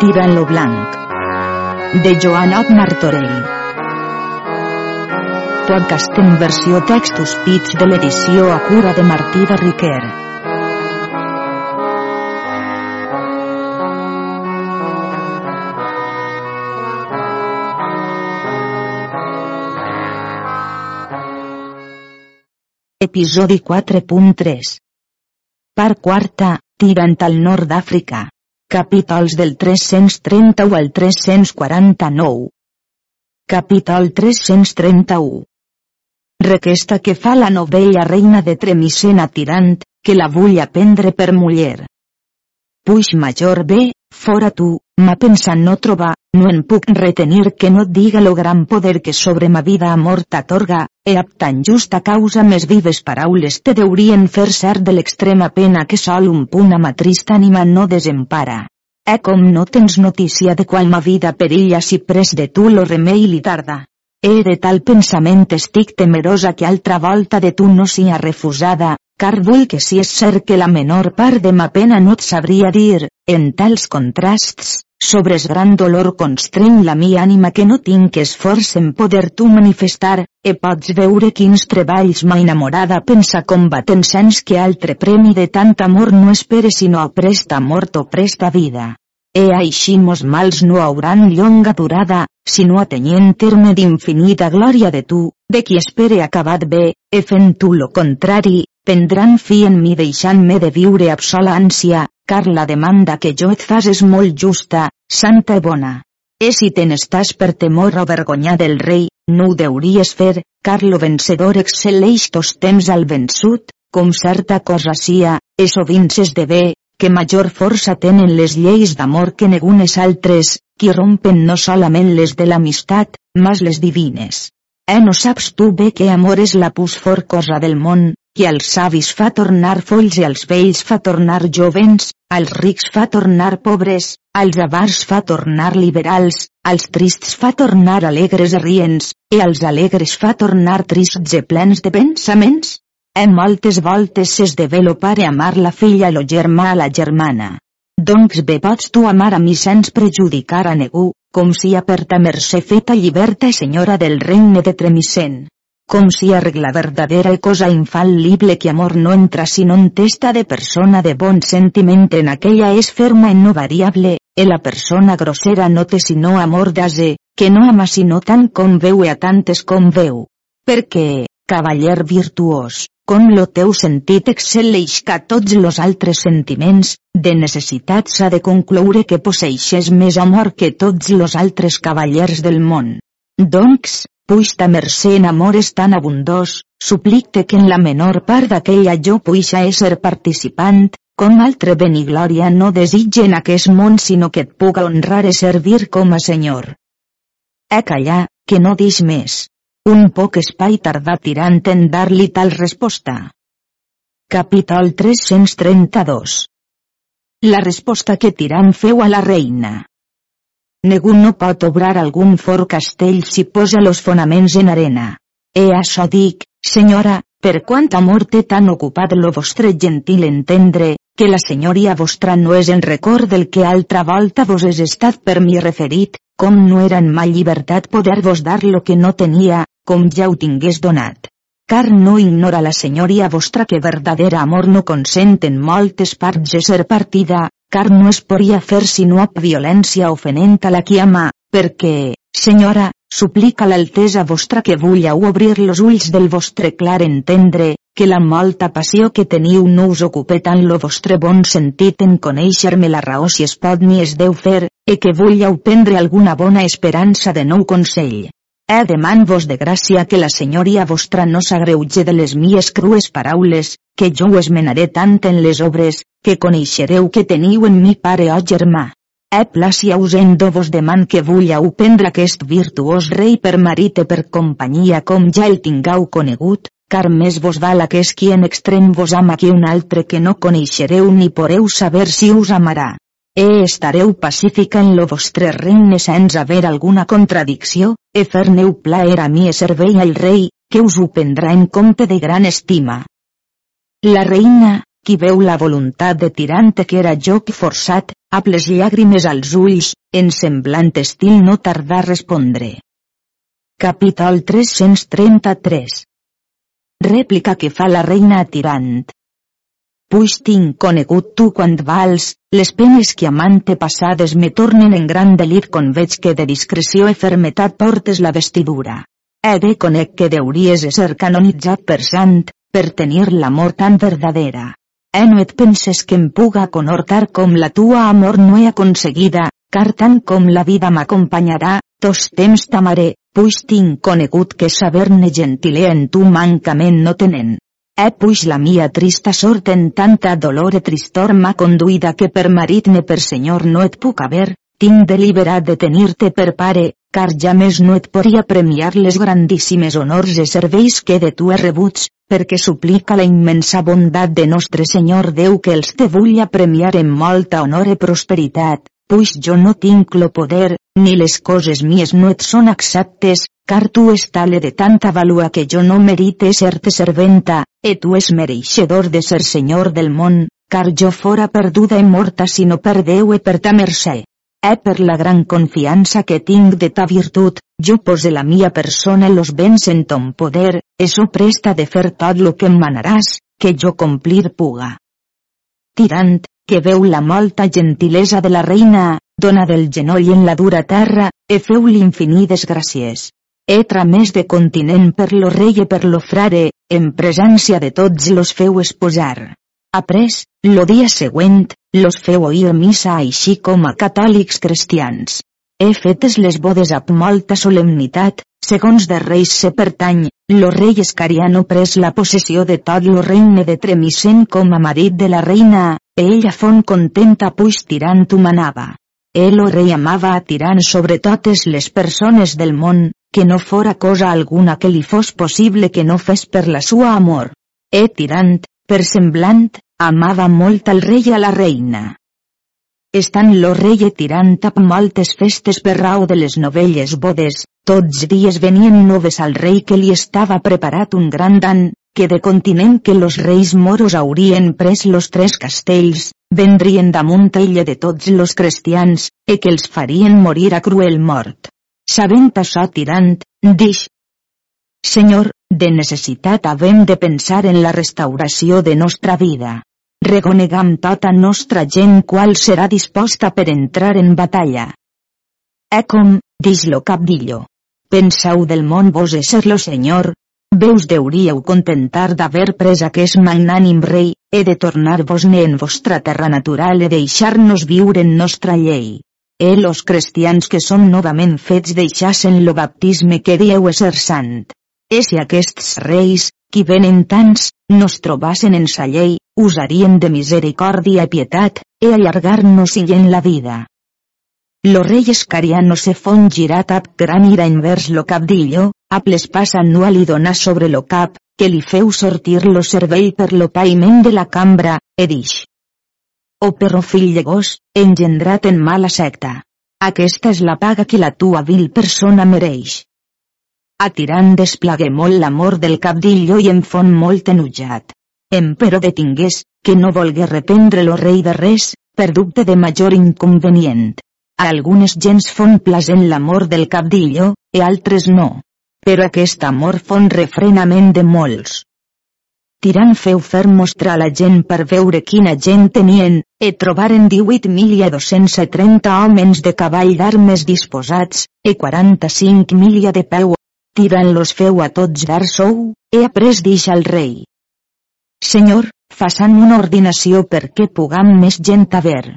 Tira en lo blanc. De Joanot Martorell. Podcast en versió textos pits de l'edició a cura de Martí de Riquer. Episodi 4.3 Part quarta, tirant al nord d'Àfrica. Capítols del 331 al 349. Capítol 331. Requesta que fa la novella reina de Tremicena tirant, que la vull aprendre per muller. Puix major bé, fora tu, ma pensant no trobar, no en puc retenir que no et diga lo gran poder que sobre ma vida amor t'atorga, e ab tan justa causa més vives paraules te deurien fer cert de l'extrema pena que sol un punt a ma trista ànima no desempara. E com no tens notícia de qual ma vida perilla si pres de tu lo remei li tarda. E de tal pensament estic temerosa que altra volta de tu no sia refusada, car vull que si és cert que la menor part de ma pena no et sabria dir, en tals contrasts, sobres gran dolor constreny la mi ànima que no tinc esforç en poder tu manifestar, e pots veure quins treballs ma enamorada pensa combatent sens que altre premi de tant amor no espere sinó presta mort o presta vida. E així mos mals no hauran llonga durada, sinó atenyent terme d'infinita glòria de tu, de qui espere acabat bé, e fent tu lo contrari, prendran fi en mi deixant-me de viure amb sola ànsia, car la demanda que jo et fas és molt justa, santa i bona. E si te n'estàs per temor o vergonya del rei, no ho deuries fer, car lo vencedor excel·leix tos temps al vençut, com certa cosa sia, e sovint s'esdevé, que major força tenen les lleis d'amor que negunes altres, qui rompen no solament les de l'amistat, mas les divines. Eh no saps tu bé que amor és la pus for cosa del món, que als savis fa tornar folls i als vells fa tornar jovens, als rics fa tornar pobres, als avars fa tornar liberals, als trists fa tornar alegres i rients, i als alegres fa tornar trists i plens de pensaments? En moltes voltes s'esdevé lo pare amar la filla lo germà a la germana. Doncs bé pots tu amar a mi sens prejudicar a ningú, com si a per ta mercè feta lliberta senyora del regne de Tremicent. Com si a regla verdadera i cosa infal·lible que amor no entra sinó en testa de persona de bon sentiment en aquella és ferma i no variable, e la persona grossera no té sinó amor d'ase, que no ama sinó tant com veu e a tantes com veu. Perquè, cavaller virtuós, com lo teu sentit excel·leix que tots los altres sentiments, de necessitat s'ha de concloure que posseixes més amor que tots los altres cavallers del món. Doncs, puix ta mercè en amor és tan abundós, suplicte que en la menor part d'aquella jo puixa ésser participant, com altre beniglòria no desitge en aquest món sinó que et puga honrar i servir com a senyor. E callar, que no dix més. Un poc espai tardà tirant en dar-li tal resposta. Capítol 332 La resposta que Tirant feu a la reina. Ningú no pot obrar algun fort castell si posa los fonaments en arena. E això dic, senyora, per quant amor té tan ocupat lo vostre gentil entendre, que la senyoria vostra no és en record del que altra volta vos és estat per mi referit, com no era en ma llibertat poder-vos dar lo que no tenia, com ja ho tingués donat. Car no ignora la senyoria vostra que verdadera amor no consent en moltes parts ser partida, car no es podria fer sinó amb violència ofenent a la qui ama, perquè, senyora, suplica l'altesa vostra que vulleu obrir los ulls del vostre clar entendre, que la molta passió que teniu no us ocupe tant lo vostre bon sentit en conèixer-me la raó si es pot ni es deu fer, e que vulleu prendre alguna bona esperança de nou consell. E deman-vos de gràcia que la senyoria vostra no s'agreuge de les mies crues paraules, que jo ho esmenaré tant en les obres, que coneixereu que teniu en mi pare o germà. E plàcia usendo vos deman que vulleu prendre aquest virtuós rei per marit i per companyia com ja el tingueu conegut, car més vos val aquest qui en extrem vos ama que un altre que no coneixereu ni poreu saber si us amarà. E estareu pacífica en lo vostre regne sens haver alguna contradicció, e fer-neu plaer a mi e servei al rei, que us ho prendrà en compte de gran estima. La reina, qui veu la voluntat de tirante que era joc forçat, amb les llàgrimes als ulls, en semblant estil no tardà a respondre. Capítol 333 Rèplica que fa la reina a Tirant. Puix tinc conegut tu quan vals, les penes que amante passades me tornen en gran delir con veig que de discreció i fermetat portes la vestidura. He de conec que deuries ser canonitzat per sant, per tenir l'amor tan verdadera. Eh no et penses que em puga conhortar com la tua amor no he aconseguida, car tant com la vida m'acompanyarà, tos temps t'amaré, puix tinc conegut que saber-ne gentilea en tu mancament no tenen. E puix la mia trista sort en tanta dolor e tristor m'ha conduïda que per marit ne per senyor no et puc haver, tinc deliberat de tenir-te per pare, car ja més no et podria premiar les grandíssimes honors e serveis que de tu he rebuts, perquè suplica la immensa bondat de nostre Senyor Déu que els te vull premiar en molta honor e prosperitat, puix jo no tinc lo poder, ni les coses mies no et són exactes, car tu és tale de tanta valua que jo no merite ser-te serventa, e tu és mereixedor de ser senyor del món, car jo fora perduda i morta si no per Déu e per ta mercè. E per la gran confiança que tinc de ta virtut, jo pose la mia persona los béns en ton poder, eso presta de fer tot lo que em manaràs, que jo complir puga. Tirant, que veu la molta gentilesa de la reina, dona del genoll en la dura terra, e feu l'infinides gràcies he tramès de continent per lo rei i per lo frare, en presència de tots los feu esposar. Après, lo dia següent, los feu oir missa així com a catòlics cristians. He fetes les bodes amb molta solemnitat, segons de reis se pertany, lo rei Escariano pres la possessió de tot lo regne de Tremisen com a marit de la reina, ella fon contenta puix tirant ho manava. El o rei amava a tirant sobre totes les persones del món, que no fora cosa alguna que li fos possible que no fes per la sua amor. E tirant, per semblant, amava molt al rei i a la reina. Estan lo rei e tirant amb moltes festes per rau de les novelles bodes, tots dies venien noves al rei que li estava preparat un gran dan, que de continent que los reis moros haurien pres los tres castells, vendrien damunt ella de tots los cristians, e que els farien morir a cruel mort. Sabent això tirant, dix. Senyor, de necessitat havem de pensar en la restauració de nostra vida. Regonegam tota nostra gent qual serà disposta per entrar en batalla. E com, dix lo capdillo. Pensau del món vos ser-lo senyor, veus deuríeu contentar d'haver pres aquest magnànim rei, he de tornar-vos-ne en vostra terra natural e deixar-nos viure en nostra llei. E los cristians que són novament fets deixassen lo baptisme que dieu ser sant. E si aquests reis, qui venen tants, nos trobassen en sa llei, usarien de misericòrdia i pietat, e allargar-nos i en la vida. Lo rei escariano se fon girat ab gran ira envers lo capdillo, ap l'espasa anual i donar sobre lo cap, que li feu sortir lo cervell per lo paiment de la cambra, e dix o perro fill de gos, engendrat en mala secta. Aquesta és la paga que la tua vil persona mereix. A tirant desplagué molt l'amor del capdillo i em fon molt enutjat. Em però detingués, que no volgué reprendre lo rei de res, per dubte de major inconvenient. A algunes gens fon plasent l'amor del capdillo, e altres no. Però aquest amor fon refrenament de molts. Tirant feu fer mostrar la gent per veure quina gent tenien, e trobaren 18.230 homes de cavall d'armes disposats, e 45.000 de peu. Tirant los feu a tots dar sou, e après dix al rei. Senyor, façant una ordinació perquè pugam més gent a ver.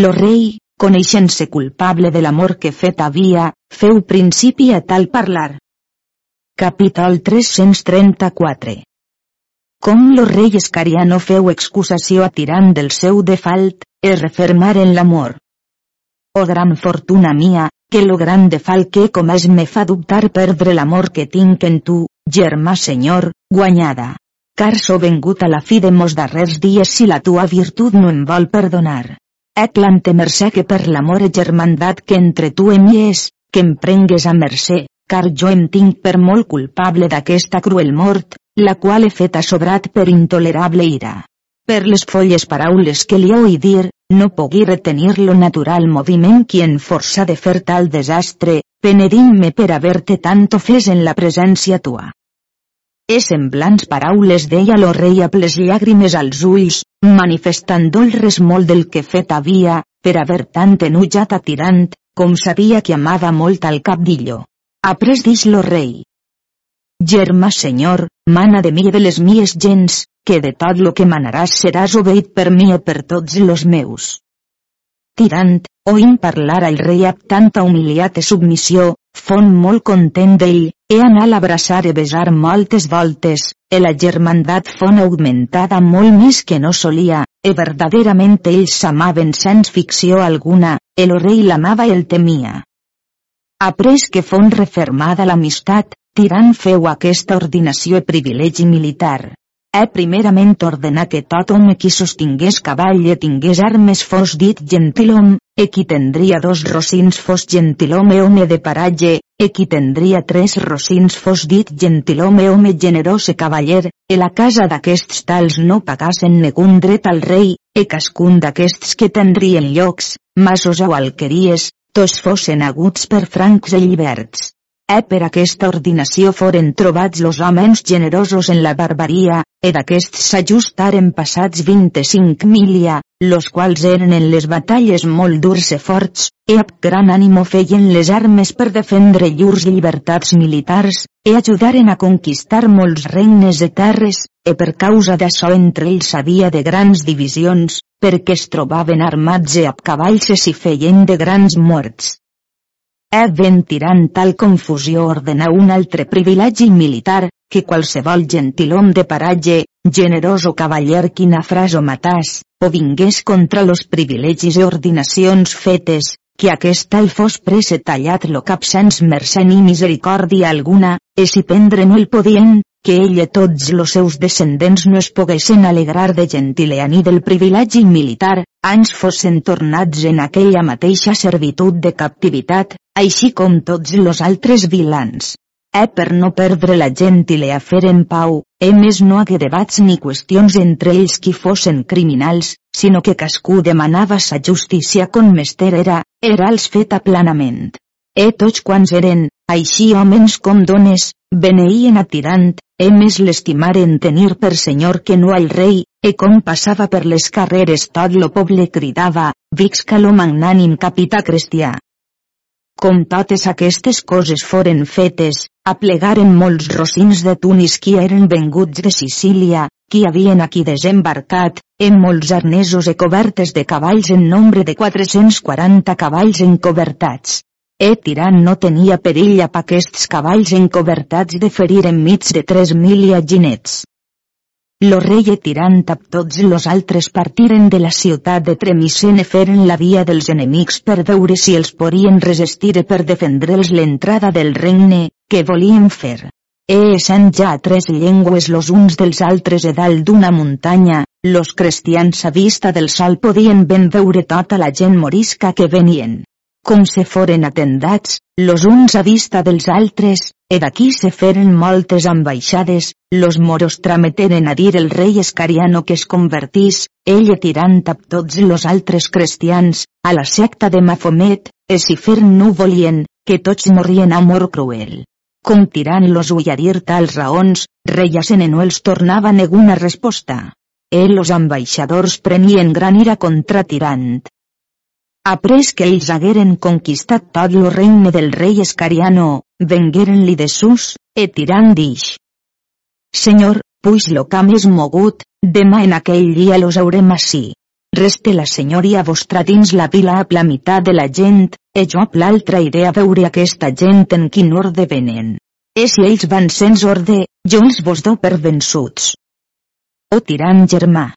Lo rei, coneixent-se culpable de l'amor que fet havia, feu principi a tal parlar. Capítol 334 com lo rei Escariano feu excusació a tirant del seu defalt, es refermar en l'amor. O gran fortuna mia, que lo gran defalt que com es me fa dubtar perdre l'amor que tinc en tu, germà senyor, guanyada. Car so vengut a la fi de mos darrers dies si la tua virtut no em vol perdonar. Eclante mercè que per l'amor e germandat que entre tu i mi és, que em prengues a mercè, car jo em tinc per molt culpable d'aquesta cruel mort, la qual he fet sobrat per intolerable ira. Per les folles paraules que li heu dir, no pogui retenir lo natural moviment qui en força de fer tal desastre, penedim-me per haver-te tanto fes en la presència tua. E semblants paraules deia lo rei a les llàgrimes als ulls, manifestant el resmol del que fet havia, per haver tant enutjat a Tirant, com sabia que amava molt al capdillo. Après dix lo rei. Germà senyor, mana de mi i de les mies gens, que de tot lo que manaràs seràs obeït per mi i per tots los meus. Tirant, oint parlar al rei amb tanta humiliat i submissió, fon molt content d'ell, e anà l'abraçar i besar moltes voltes, e la germandat fon augmentada molt més que no solia, e verdaderament ells s'amaven sens ficció alguna, el rei l'amava i el temia. Après que fon refermada l'amistat, Tirant feu aquesta ordinació i privilegi militar. E primerament ordenar que tot home qui sostingués cavall i tingués armes fos dit gentilom, e qui tendria dos rocins fos gentilhome home de paratge, e qui tendria tres rocins fos dit gentilhome home generós e cavaller, e la casa d'aquests tals no pagassen negun dret al rei, e cascun d'aquests que tendrien llocs, masos o alqueries, tots fossin aguts per francs e lliberts. E per aquesta ordinació foren trobats los homes generosos en la barbaria, e d'aquests s'ajustaren passats 25 milia, los quals eren en les batalles molt durs e forts, e amb gran ànimo feien les armes per defendre llurs llibertats militars, e ajudaren a conquistar molts regnes de terres, e per causa d'açò entre ells havia de grans divisions, perquè es trobaven armats e amb cavalls e s'hi feien de grans morts. E ben tirant tal confusió ordenar un altre privilegi militar, que qualsevol gentilom de paratge, generós o cavaller qui nafràs o matàs, o vingués contra los privilegis i ordinacions fetes, que aquest tal fos pres e tallat lo cap sens mercè ni misericòrdia alguna, e si prendre no el podien, que ell i tots los seus descendents no es poguessin alegrar de gentilea ni del privilegi militar, ans fossin tornats en aquella mateixa servitud de captivitat, així com tots los altres vilans. E per no perdre la gent i le afer en pau, e més no hagué debats ni qüestions entre ells qui fossin criminals, sinó que cascú demanava sa justícia con mester era, era els feta planament. E tots quants eren, així homes com dones, beneïen a tirant, e més l'estimaren tenir per senyor que no al rei, e com passava per les carreres tot lo poble cridava, Vixca lo magnànim capità cristià. Com totes aquestes coses foren fetes, aplegaren molts rocins de Tunis qui eren venguts de Sicília, qui havien aquí desembarcat, en molts arnesos e cobertes de cavalls en nombre de 440 cavalls encobertats. E tirant no tenia perill a aquests cavalls encobertats de ferir enmig de 3.000 ginets. Lo rei e tirant amb tots los altres partiren de la ciutat de Tremicene feren la via dels enemics per veure si els podien resistir e per defendre'ls l'entrada del regne, que volien fer. E essent ja tres llengües los uns dels altres e dalt d'una muntanya, los cristians a vista del sol podien ben veure tota la gent morisca que venien com se foren atendats, los uns a vista dels altres, e d'aquí se feren moltes ambaixades, los moros trameteren a dir el rei escariano que es convertís, ell tirant a tots los altres cristians, a la secta de Mafomet, e si fer no volien, que tots morrien a mort cruel. Com tirant los ull a dir tals raons, reiasen no els tornava neguna resposta. E los ambaixadors prenien gran ira contra tirant Après que ells hagueren conquistat tot lo regne del rei Escariano, vengueren-li de sus, e tirant dix. Senyor, puix lo camp és mogut, demà en aquell dia los haurem així. Reste la senyoria vostra dins la vila a la meitat de la gent, e jo a l'altra iré a veure aquesta gent en quin orde venen. E si ells van sens orde, jo els vos do per vençuts. O tirant germà,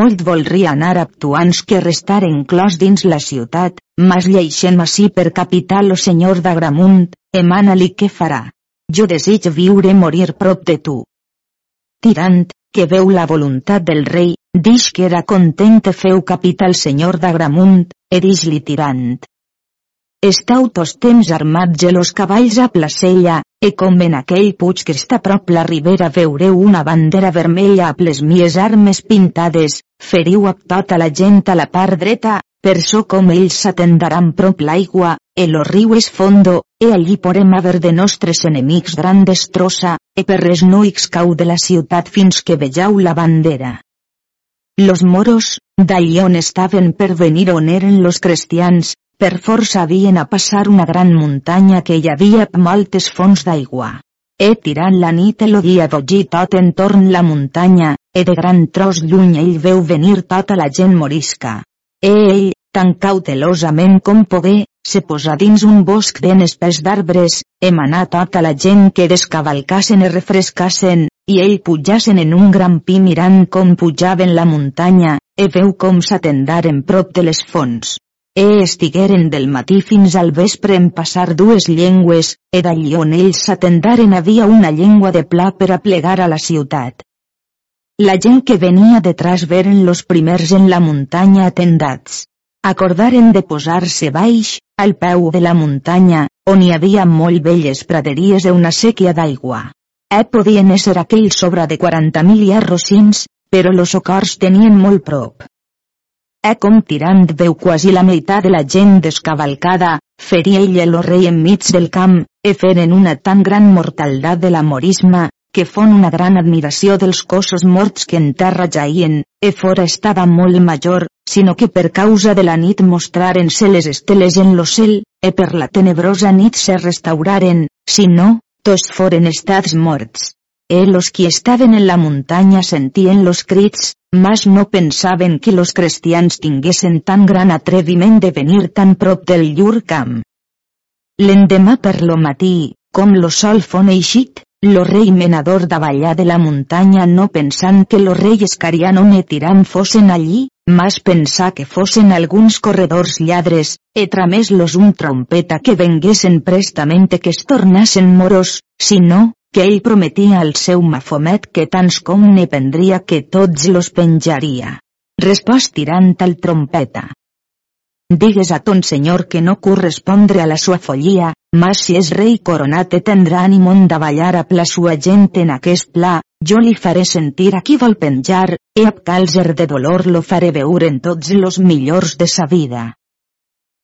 molt voldria anar actuants que restar enclòs dins la ciutat, mas lleixem així per capital o senyor d'Agramunt, emana-li què farà. Jo desig viure morir prop de tu. Tirant, que veu la voluntat del rei, dix que era content feu capital senyor d'Agramunt, e dix-li tirant. Estau tos temps armats e los cavalls a placella, e com en aquell puig que està prop la ribera veureu una bandera vermella a les mies armes pintades, feriu a tota la gent a la part dreta, per so com ells s'atendaran prop l'aigua, e lo riu és fondo, e allí podem haver de nostres enemics gran destrossa, e per res no cau de la ciutat fins que vegeu la bandera. Los moros, d'allí on estaven per venir on eren los cristians, per força havien a passar una gran muntanya que hi havia moltes fonts d'aigua. E tirant la nit el dia d'oggi tot entorn la muntanya, e de gran tros lluny ell veu venir tota la gent morisca. E ell, tan cautelosament com pogué, se posa dins un bosc ben espès d'arbres, emanà tota la gent que descavalcassen i refrescassen, i ell pujassen en un gran pi mirant com pujaven la muntanya, e veu com s'atendaren prop de les fonts. E estigueren del matí fins al vespre en passar dues llengües, e d'allí on ells s'atendaren havia una llengua de pla per a plegar a la ciutat. La gent que venia detrás veren los primers en la muntanya atendats. Acordaren de posar-se baix, al peu de la muntanya, on hi havia molt belles praderies i una sèquia d'aigua. E podien ésser aquell sobre de 40.000 arrocins, però los socors tenien molt prop. E com tirant veu quasi la meitat de la gent descavalcada, feria ell el rei enmig del camp, e feren una tan gran mortaldat de l'amorisme, que fon una gran admiració dels cossos morts que en terra jaien, e fora estava molt major, sinó que per causa de la nit mostraren-se les esteles en lo cel, e per la tenebrosa nit se restauraren, si no, tots foren estats morts. E los qui estaven en la muntanya sentien los crits, mas no pensaven que los cristians tinguessin tan gran atreviment de venir tan prop del llur camp. L'endemà per lo matí, com lo sol fon eixit, lo rei menador davallà de la muntanya no pensant que lo rei escariano ne tirant fossin allí, mas pensar que fossin alguns corredors lladres, e tramés-los un trompeta que venguessin prestamente que es tornassen moros, si no, que ell prometia al seu mafomet que tants com ne prendria que tots los penjaria. Respost tirant al trompeta. Digues a ton senyor que no correspondre a la sua follia, mas si és rei coronat e tendrà ànimon davallar a la sua gent en aquest pla, jo li faré sentir a qui vol penjar, e a calzer de dolor lo faré veure en tots los millors de sa vida.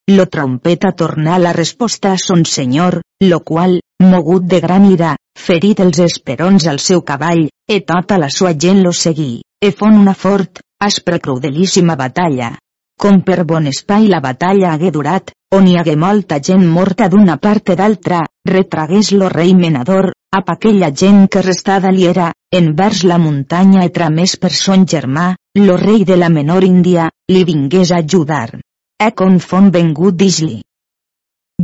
Lo trompeta torna la resposta a son senyor, lo qual, mogut de gran ira, ferit els esperons al seu cavall, e tota la sua gent lo seguí, e fon una fort, aspra crudelíssima batalla. Com per bon espai la batalla hagué durat, on hi hagué molta gent morta d'una part i d'altra, retragués lo rei menador, ap aquella gent que restada li era, envers la muntanya i tramés per son germà, lo rei de la menor Índia, li vingués a ajudar. E fon vengut dis-li.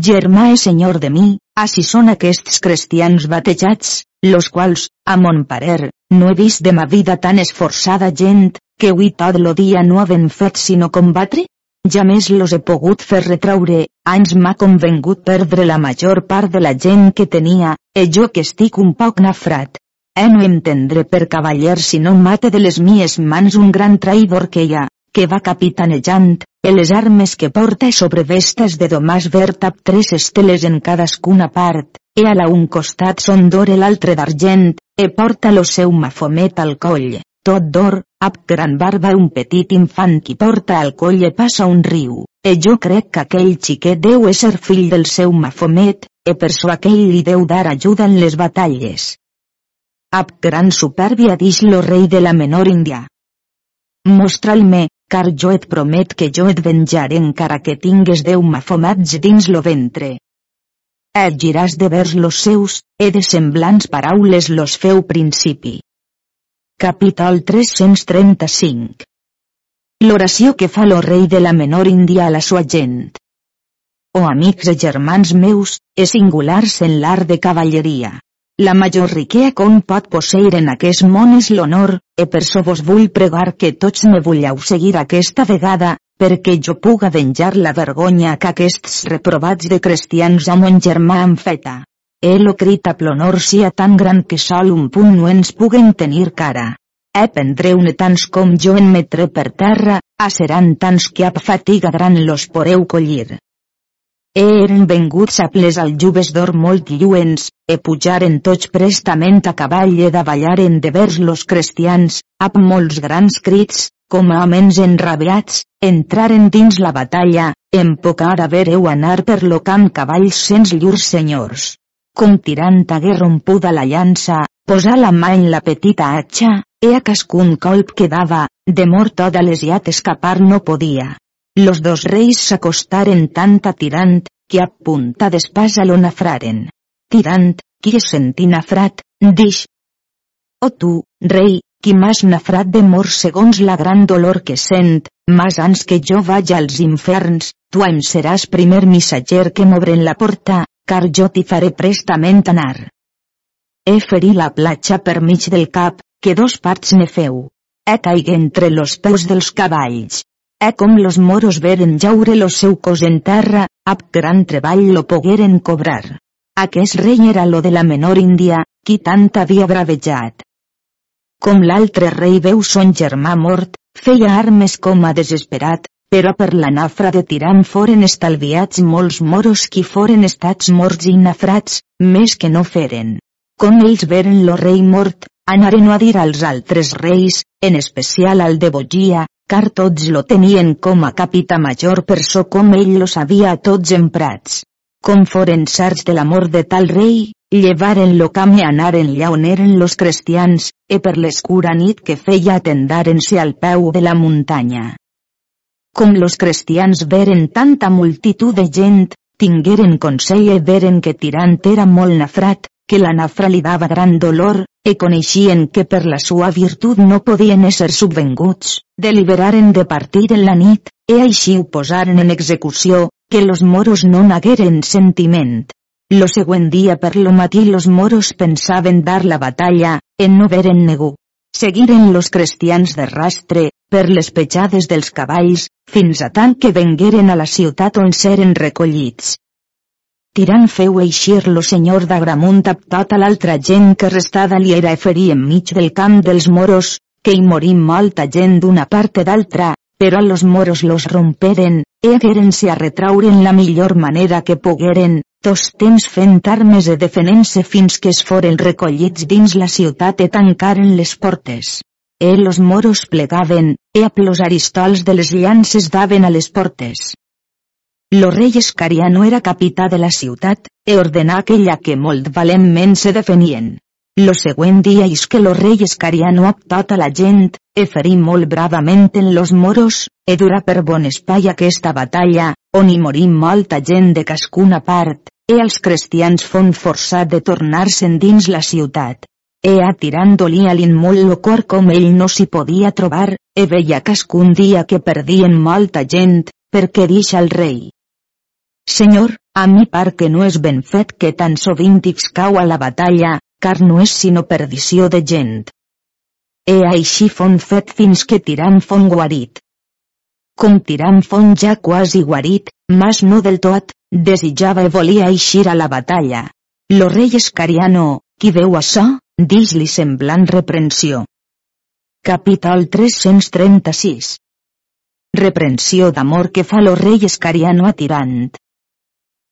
Germà és senyor de mi, així són aquests cristians batejats, los quals, a mon parer, no he vist de ma vida tan esforçada gent, que avui tot lo dia no haven fet sinó combatre? Ja més los he pogut fer retraure, anys m'ha convengut perdre la major part de la gent que tenia, e jo que estic un poc nafrat. E no entendre per cavaller si no mate de les mies mans un gran traïdor que hi ha, que va capitanejant, e les armes que porta sobre vestes de domàs verd amb tres esteles en cadascuna part, e a la un costat són d'or i l'altre d'argent, e porta lo seu mafomet al coll, tot d'or, amb gran barba un petit infant qui porta al coll e passa un riu, e jo crec que aquell xiquet deu ésser fill del seu mafomet, e per so aquell li deu dar ajuda en les batalles. Ab gran supèrbia dix lo rei de la menor Índia. Mostra'l-me, car jo et promet que jo et venjaré encara que tingues deu mafomats dins lo ventre. Et giràs de vers los seus, e de semblants paraules los feu principi. Capítol 335 L'oració que fa lo rei de la menor Índia a la sua gent. O amics i germans meus, és singulars en l'art de cavalleria. La major riquea com pot posseir en aquest món és l'honor, e per so vos vull pregar que tots me vulleu seguir aquesta vegada, perquè jo puga venjar la vergonya que aquests reprovats de cristians a mon germà han feta. lo crit a l'honor sia tan gran que sol un punt no ens puguen tenir cara. E prendreu-ne tants com jo en metre per terra, a seran tants que ap fatiga gran los poreu collir. Eren venguts a ples al juves d'or molt lluents, e pujaren tots prestament a cavall e davallaren de vers los cristians, amb molts grans crits, com a homes enrabiats, entraren dins la batalla, en poca hora vereu anar per lo camp cavalls sens llurs senyors. Com tirant hagué rompuda la llança, posà la mà en la petita atxa, e a cascun colp quedava, de mort toda lesiat escapar no podia. Los dos reis s'acostaren tant a Tirant, que a punta d'espasa lo nafraren. Tirant, qui es sentí nafrat, dix. O tu, rei, qui m'has nafrat de mort segons la gran dolor que sent, mas ans que jo vaig als inferns, tu em seràs primer missatger que m'obren la porta, car jo t'hi faré prestament anar. He ferí la platja per mig del cap, que dos parts ne feu. He caigué entre los peus dels cavalls. He com los moros veren jaure lo seu cos en terra, ab gran treball lo pogueren cobrar. Aquest rei era lo de la menor Índia, qui tant havia bravejat. Com l'altre rei veu son germà mort, feia armes com a desesperat, però per la nafra de Tiram foren estalviats molts moros qui foren estats morts i nafrats, més que no feren. Com ells veren lo rei mort, anaren a dir als altres reis, en especial al de Bogia, car tots lo tenien com a capità major per so com ell lo sabia a tots emprats. Com foren sards de l'amor de tal rei, llevaren lo camp i anaren lla on eren los cristians, e per l'escura nit que feia atendaren-se al peu de la muntanya. Com los cristians veren tanta multitud de gent, tingueren consell e veren que Tirant era molt nafrat, que la nafra li dava gran dolor, e coneixien que per la sua virtut no podien ésser subvenguts, deliberaren de partir en la nit, e així ho posaren en execució, que los moros no n'hagueren sentiment. Lo següent dia per lo matí los moros pensaven dar la batalla, en no veren negu. Seguiren los cristians de rastre, per les petjades dels cavalls, fins a tant que vengueren a la ciutat on seren recollits. Tirant feu eixir lo senyor d'Agramunt amb tota l'altra gent que restada li era ferir enmig del camp dels moros, que hi morí molta gent d'una part d'altra, però los moros los romperen, e hagueren-se a retrauren la millor manera que pogueren, Tos temps fent armes e defenent-se fins que es foren recollits dins la ciutat e tancaren les portes. E los moros plegaven, e a plos aristols de les llances daven a les portes. Lo rei Escariano era capità de la ciutat, e ordenà aquella que molt valentment se defenien. Lo següent dia is que lo rei Escariano a tota la gent, e ferí molt bravament en los moros, e dura per bon espai aquesta batalla, on hi morí molta gent de cascuna part, e els cristians fon forçat de tornar-se'n dins la ciutat. E a tirant dolia-li'n molt lo cor com ell no s'hi podia trobar, e veia cascun dia que perdien molta gent, perquè dix al rei. Senyor, a mi par que no és ben fet que tan sovint cau a la batalla, car no és sinó perdició de gent. E així fon fet fins que tirant fon guarit. Com tirant fon ja quasi guarit, mas no del tot, desitjava i volia eixir a la batalla. Lo rei Escariano, qui veu això, dix-li semblant reprensió. Capítol 336 Reprensió d'amor que fa lo rei Escariano a Tirant.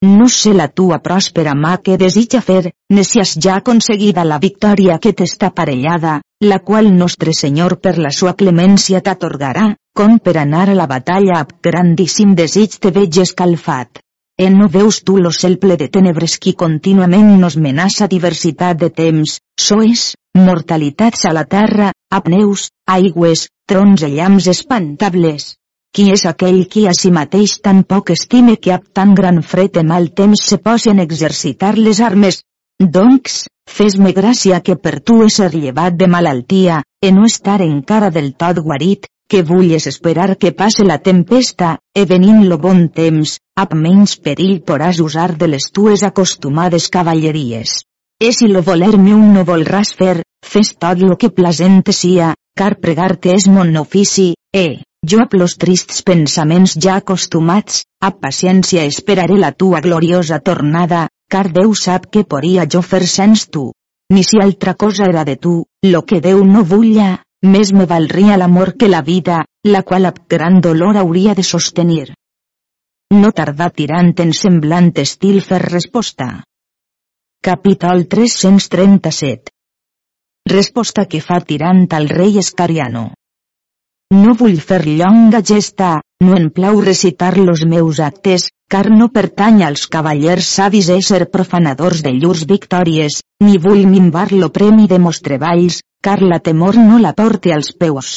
No sé la tua pròspera mà que desitja fer, ne si has ja aconseguida la victòria que t'està parellada, la qual nostre Senyor per la sua clemència t'atorgarà, com per anar a la batalla amb grandíssim desig te veig escalfat. E no veus tu lo cel ple de tenebres qui contínuament nos menassa diversitat de temps, soes, mortalitats a la terra, apneus, aigües, trons i llamps espantables. Qui és aquell qui a si mateix tan poc estime que ab tan gran fred i mal temps se posen exercitar les armes? Doncs, fes-me gràcia que per tu ésser llevat de malaltia, e no estar encara del tot guarit, que vulles esperar que passe la tempesta, e venint lo bon temps, ab menys perill poràs usar de les tues acostumades cavalleries. E si lo voler-me un no volràs fer, fes tot lo que placente sia, car pregar-te és mon ofici, e, jo a los trists pensaments ja acostumats, a paciència esperaré la tua gloriosa tornada, car Déu sap que poria jo fer sens tu. Ni si altra cosa era de tu, lo que Déu no vulla, més me valria l'amor que la vida, la qual amb gran dolor hauria de sostenir. no tardà tirant en semblant estil fer resposta. Capítol 337 Resposta que fa tirant al rei Escariano. No vull fer llonga gesta, no em plau recitar los meus actes, car no pertany als cavallers savis ésser profanadors de llurs victòries, ni vull minvar lo premi de mos treballs, car la temor no la porte als peus.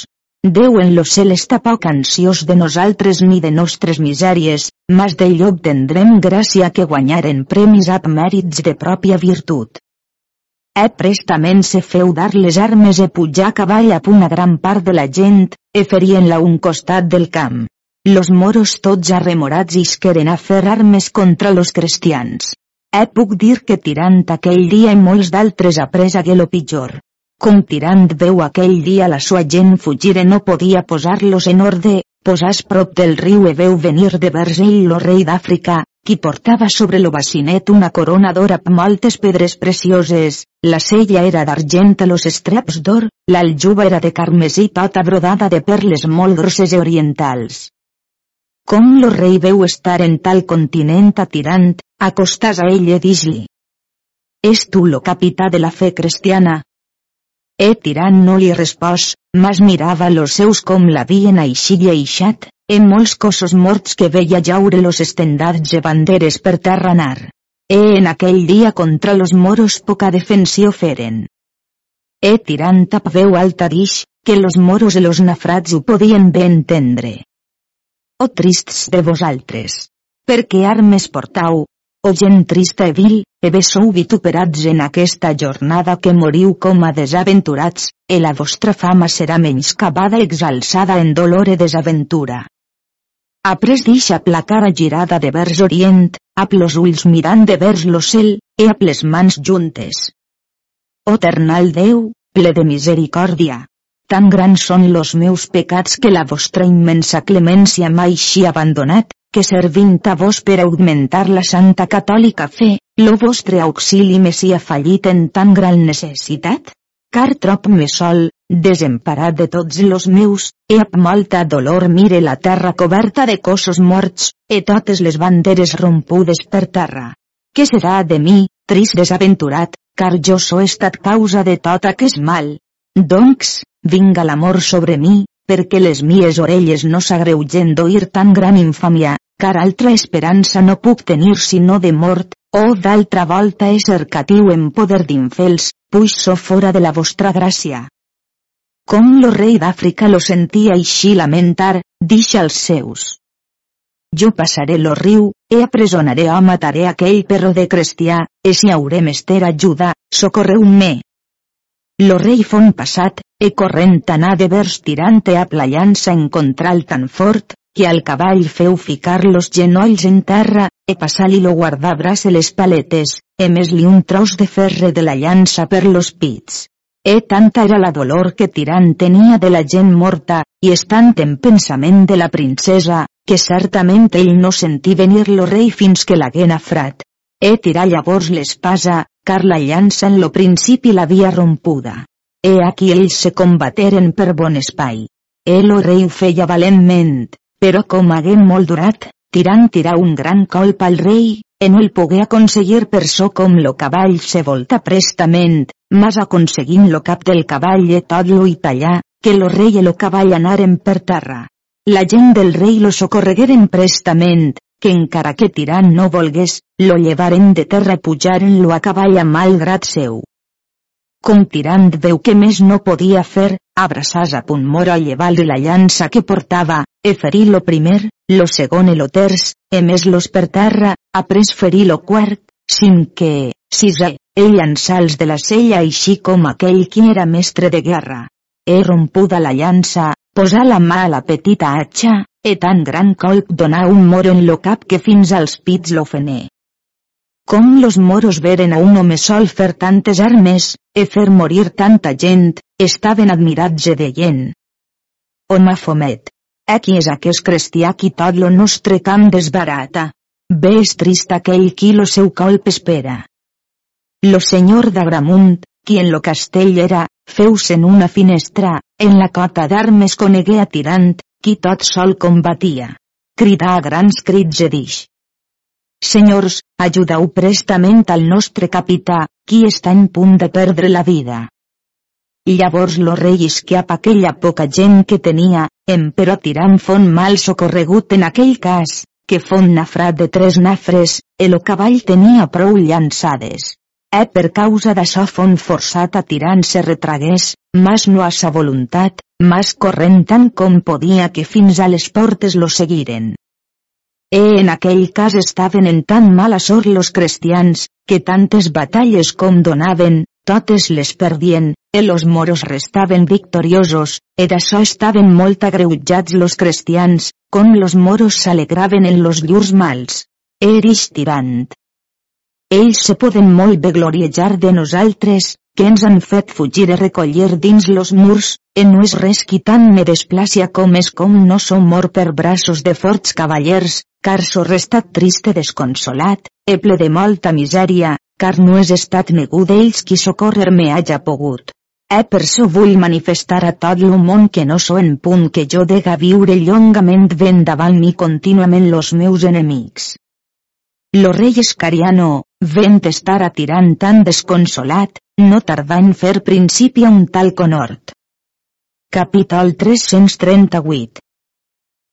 Déu en lo cel està poc ansiós de nosaltres ni de nostres misèries, mas d'ell obtendrem gràcia que guanyaren premis ab mèrits de pròpia virtut. E prestament se feu dar les armes e pujar a cavall a una gran part de la gent, e ferien-la un costat del camp. Los moros tots arremorats isqueren a fer armes contra los cristians. E puc dir que tirant aquell dia i molts d'altres que lo pitjor. Com tirant veu aquell dia la sua gent fugir e no podia posar-los en orde, posàs prop del riu e veu venir de vers ell lo rei d'Àfrica, qui portava sobre lo bacinet una corona d'or amb moltes pedres precioses, la sella era d'argent a los estreps d'or, l'aljuba era de carmesí tota brodada de perles molt grosses i orientals. Com lo rei veu estar en tal continent atirant, acostàs a ell i dis-li. És tu lo capità de la fe cristiana, E tirant no li respòs, mas mirava los seus com l'havien aixit i aixat, en molts cossos morts que veia jaure los estendats i banderes per terra anar. E en aquell dia contra los moros poca defensió feren. E tirant a veu alta dix, que los moros i los nafrats ho podien bé entendre. O trists de vosaltres! Perquè armes portau, o gent trista e vil, e bé sou vituperats en aquesta jornada que moriu com a desaventurats, e la vostra fama serà menys cabada exalçada en dolor e desaventura. Après d'eixa placara girada de vers orient, a los ulls mirant de vers lo cel, e a les mans juntes. O ternal Déu, ple de misericòrdia, tan grans són los meus pecats que la vostra immensa clemència m'ha així abandonat, que servint a vos per augmentar la santa catòlica fe, lo vostre auxili me sia fallit en tan gran necessitat? Car trop me sol, desemparat de tots los meus, e amb molta dolor mire la terra coberta de cossos morts, e totes les banderes rompudes per terra. Què serà de mi, trist desaventurat, car jo so estat causa de tot aquest mal? Doncs, vinga l'amor sobre mi, perquè les mies orelles no s'agreugen d'oir tan gran infàmia, car altra esperança no puc tenir sinó de mort, o d'altra volta ésser catiu en poder d'infels, puix so fora de la vostra gràcia. Com lo rei d'Àfrica lo sentia així lamentar, dixa als seus. Jo passaré lo riu, e apresonaré o mataré aquell perro de cristià, e si hauré mester ajuda, socorreu-me. Lo rei fon passat, e corrent anà de vers tirant a la llança en contral tan fort, que al cavall feu ficar los genolls en terra, e passar-li lo guardabras e les paletes, e més-li un tros de ferre de la llança per los pits. E tanta era la dolor que Tirant tenia de la gent morta, i estant en pensament de la princesa, que certament ell no sentí venir lo rei fins que l'haguén afrat. E tirà llavors l'espasa, car la llança en lo principi l'havia rompuda. E aquí ells se combateren per bon espai. E lo rei ho feia valentment, però com hagué molt durat, tirant tirà un gran colp al rei, en el pogué aconseguir per so com lo cavall se volta prestament, mas aconseguint lo cap del cavall e tot lo i tallar, que lo rei i lo cavall anaren per terra. La gent del rei lo socorregueren prestament, que encara que tirant no volgués, lo llevaren de terra i pujaren-lo a cavall a malgrat seu. Com tirant veu que més no podia fer, abraçàs a punt mor a llevar-li la llança que portava, e ferir lo primer, lo segon e lo terç, e més los per terra, après ferir lo quart, cinquè, sisè, e llançals de la sella així com aquell qui era mestre de guerra. He rompuda la llança, posà la mà a la petita atxa, e tan gran colp donà un moro en lo cap que fins als pits l'ofené. Com los moros veren a un home sol fer tantes armes, e fer morir tanta gent, estaven admirats e deien. Home fomet. Aquí és aquest cristià qui tot lo nostre camp desbarata. Bé és trist aquell qui lo seu colp espera. Lo senyor d'Agramunt, qui en lo castell era, feus en una finestra, en la cota d'armes conegué a tirant, qui tot sol combatia. cridà a grans crits i dix. Senyors, ajudeu prestament al nostre capità, qui està en punt de perdre la vida. Llavors lo rei isquiap aquella poca gent que tenia, emperò tirant font mal socorregut en aquell cas, que font nafrat de tres nafres, el cavall tenia prou llançades. E per causa d'això fon forçat a tirant se retragués, mas no a sa voluntat, mas corrent tant com podia que fins a les portes lo seguiren. E en aquell cas estaven en tan mala sort los cristians, que tantes batalles com donaven, totes les perdien, e los moros restaven victoriosos, e d'això estaven molt agreujats los cristians, com los moros s'alegraven en los llurs mals. Erix tirant. Ells se poden molt bé gloriejar de nosaltres, que ens han fet fugir i recollir dins los murs, en no és res qui tant me desplàcia com és com no som mort per braços de forts cavallers, car so restat triste desconsolat, e ple de molta misèria, car no és estat ningú d'ells qui socórrer-me haja pogut. E per so vull manifestar a tot lo món que no so en punt que jo dega viure llongament ben davant mi contínuament los meus enemics. Lo rei Escariano, vent estar atirant tan desconsolat, no tardà en fer principi a un tal conort. Capítol 338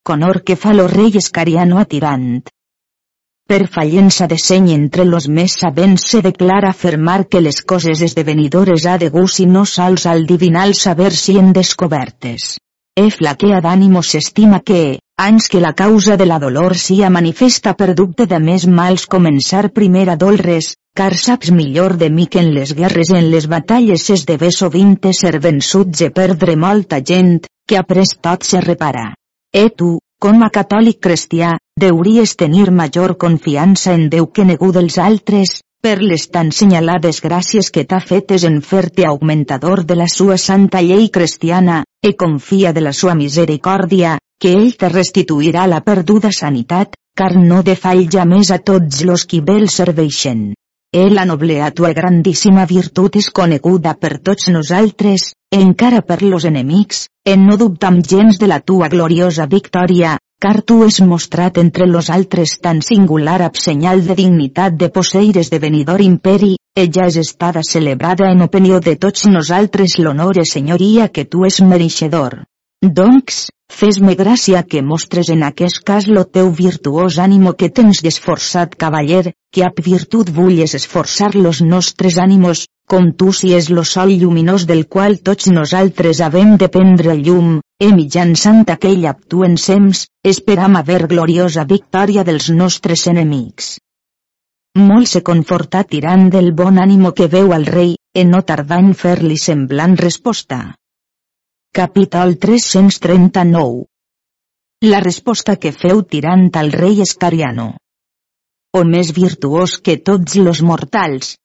Conor que fa lo rei Escariano atirant. Per fallença de seny entre los més sabents se declara afirmar que les coses esdevenidores ha de gust i no sols al divinal saber si en descobertes. E flaquea d'ànimo s'estima que, ans que la causa de la dolor sia manifesta per dubte de més mals començar primer a dolres, car saps millor de mi que en les guerres en les batalles s'esdevé sovint ser vençuts i perdre molta gent, que après tot se repara. E tu, com a catòlic cristià, deuries tenir major confiança en Déu que negu dels altres, per les tan senyalades gràcies que t'ha fetes en fer-te augmentador de la sua santa llei cristiana, e confia de la sua misericòrdia, que ell te restituirà la perduda sanitat, car no defall ja més a tots los qui bé el serveixen. E la noble a tua grandíssima virtut és coneguda per tots nosaltres, encara per los enemics, en no dubtam gens de la tua gloriosa victòria, car tu és mostrat entre los altres tan singular absenyal de dignitat de posseir esdevenidor imperi, ella és estada celebrada en opinió de tots nosaltres l'honor i senyoria que tu és mereixedor. Doncs, fes-me gràcia que mostres en aquest cas lo teu virtuós ànimo que tens esforçat cavaller, que ab virtut vulles esforçar los nostres ànimos, com tu si és lo sol lluminós del qual tots nosaltres havem de prendre llum, e mitjançant aquell aptu ensems, esperam haver gloriosa victòria dels nostres enemics. Molt se confortà tirant del bon ànimo que veu al rei, en no tardar en fer-li semblant resposta. Capítol 339 La resposta que feu tirant al rei Escariano. O més virtuós que tots los mortals,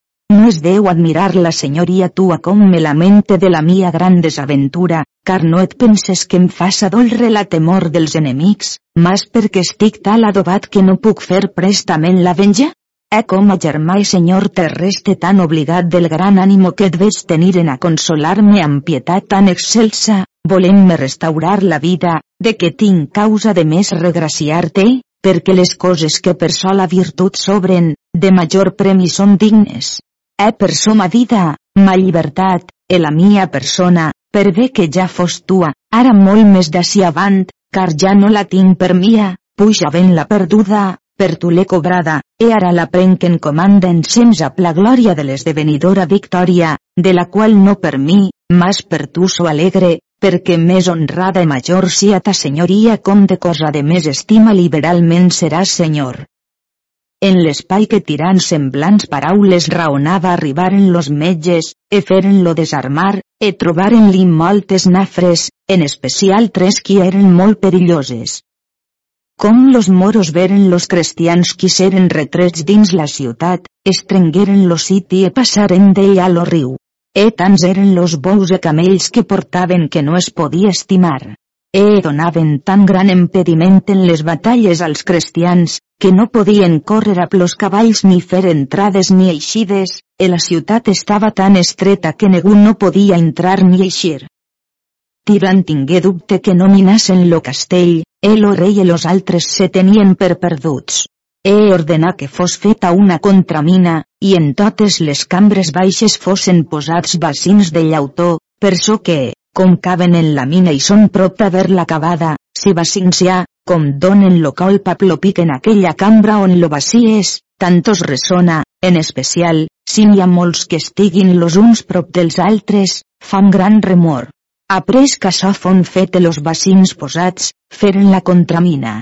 no es deu admirar la senyoria tua com me lamente de la mia gran desaventura, car no et penses que em faça dolre la temor dels enemics, mas perquè estic tal adobat que no puc fer prestament la venja? E com a germà i senyor terrestre tan obligat del gran ànimo que et veig tenir en a consolar-me amb pietat tan excelsa, volem-me restaurar la vida, de que tinc causa de més regraciar-te, perquè les coses que per sola virtut sobren, de major premi són dignes. E per soma vida, ma llibertat, e la mia persona, per bé que ja fos tua, ara molt més d'ací avant, car ja no la tinc per mia, puja ben la perduda, per tu l'he cobrada, e ara la prenc en comanda ensems a la glòria de l'esdevenidora victòria, de la qual no per mi, mas per tu so alegre, perquè més honrada i major sia ta senyoria com de cosa de més estima liberalment seràs senyor. En l'espai que tirant semblants paraules raonava arribaren los metges, e feren-lo desarmar, e trobaren-li moltes nafres, en especial tres qui eren molt perilloses. Com los moros veren los cristians qui seren retrets dins la ciutat, estrengueren lo siti e passaren d'ell a lo riu. E tants eren los bous e camells que portaven que no es podia estimar. E donaven tan gran impediment en les batalles als cristians, que no podien córrer a plos cavalls ni fer entrades ni eixides, e la ciutat estava tan estreta que ningú no podia entrar ni eixir. Tirant tingué dubte que no minassen lo castell, el o rei i los altres se tenien per perduts. He ordenat que fos feta una contramina, i en totes les cambres baixes fossin posats bacins de llautó, per so que, com caben en la mina i són prop d'haver-la acabada, si vacincià, com donen lo colp a plopic en aquella cambra on lo bací és, tantos ressona, en especial, si n'hi ha molts que estiguin los uns prop dels altres, fan gran remor. Après que açò fon fet los bacins posats, feren la contramina.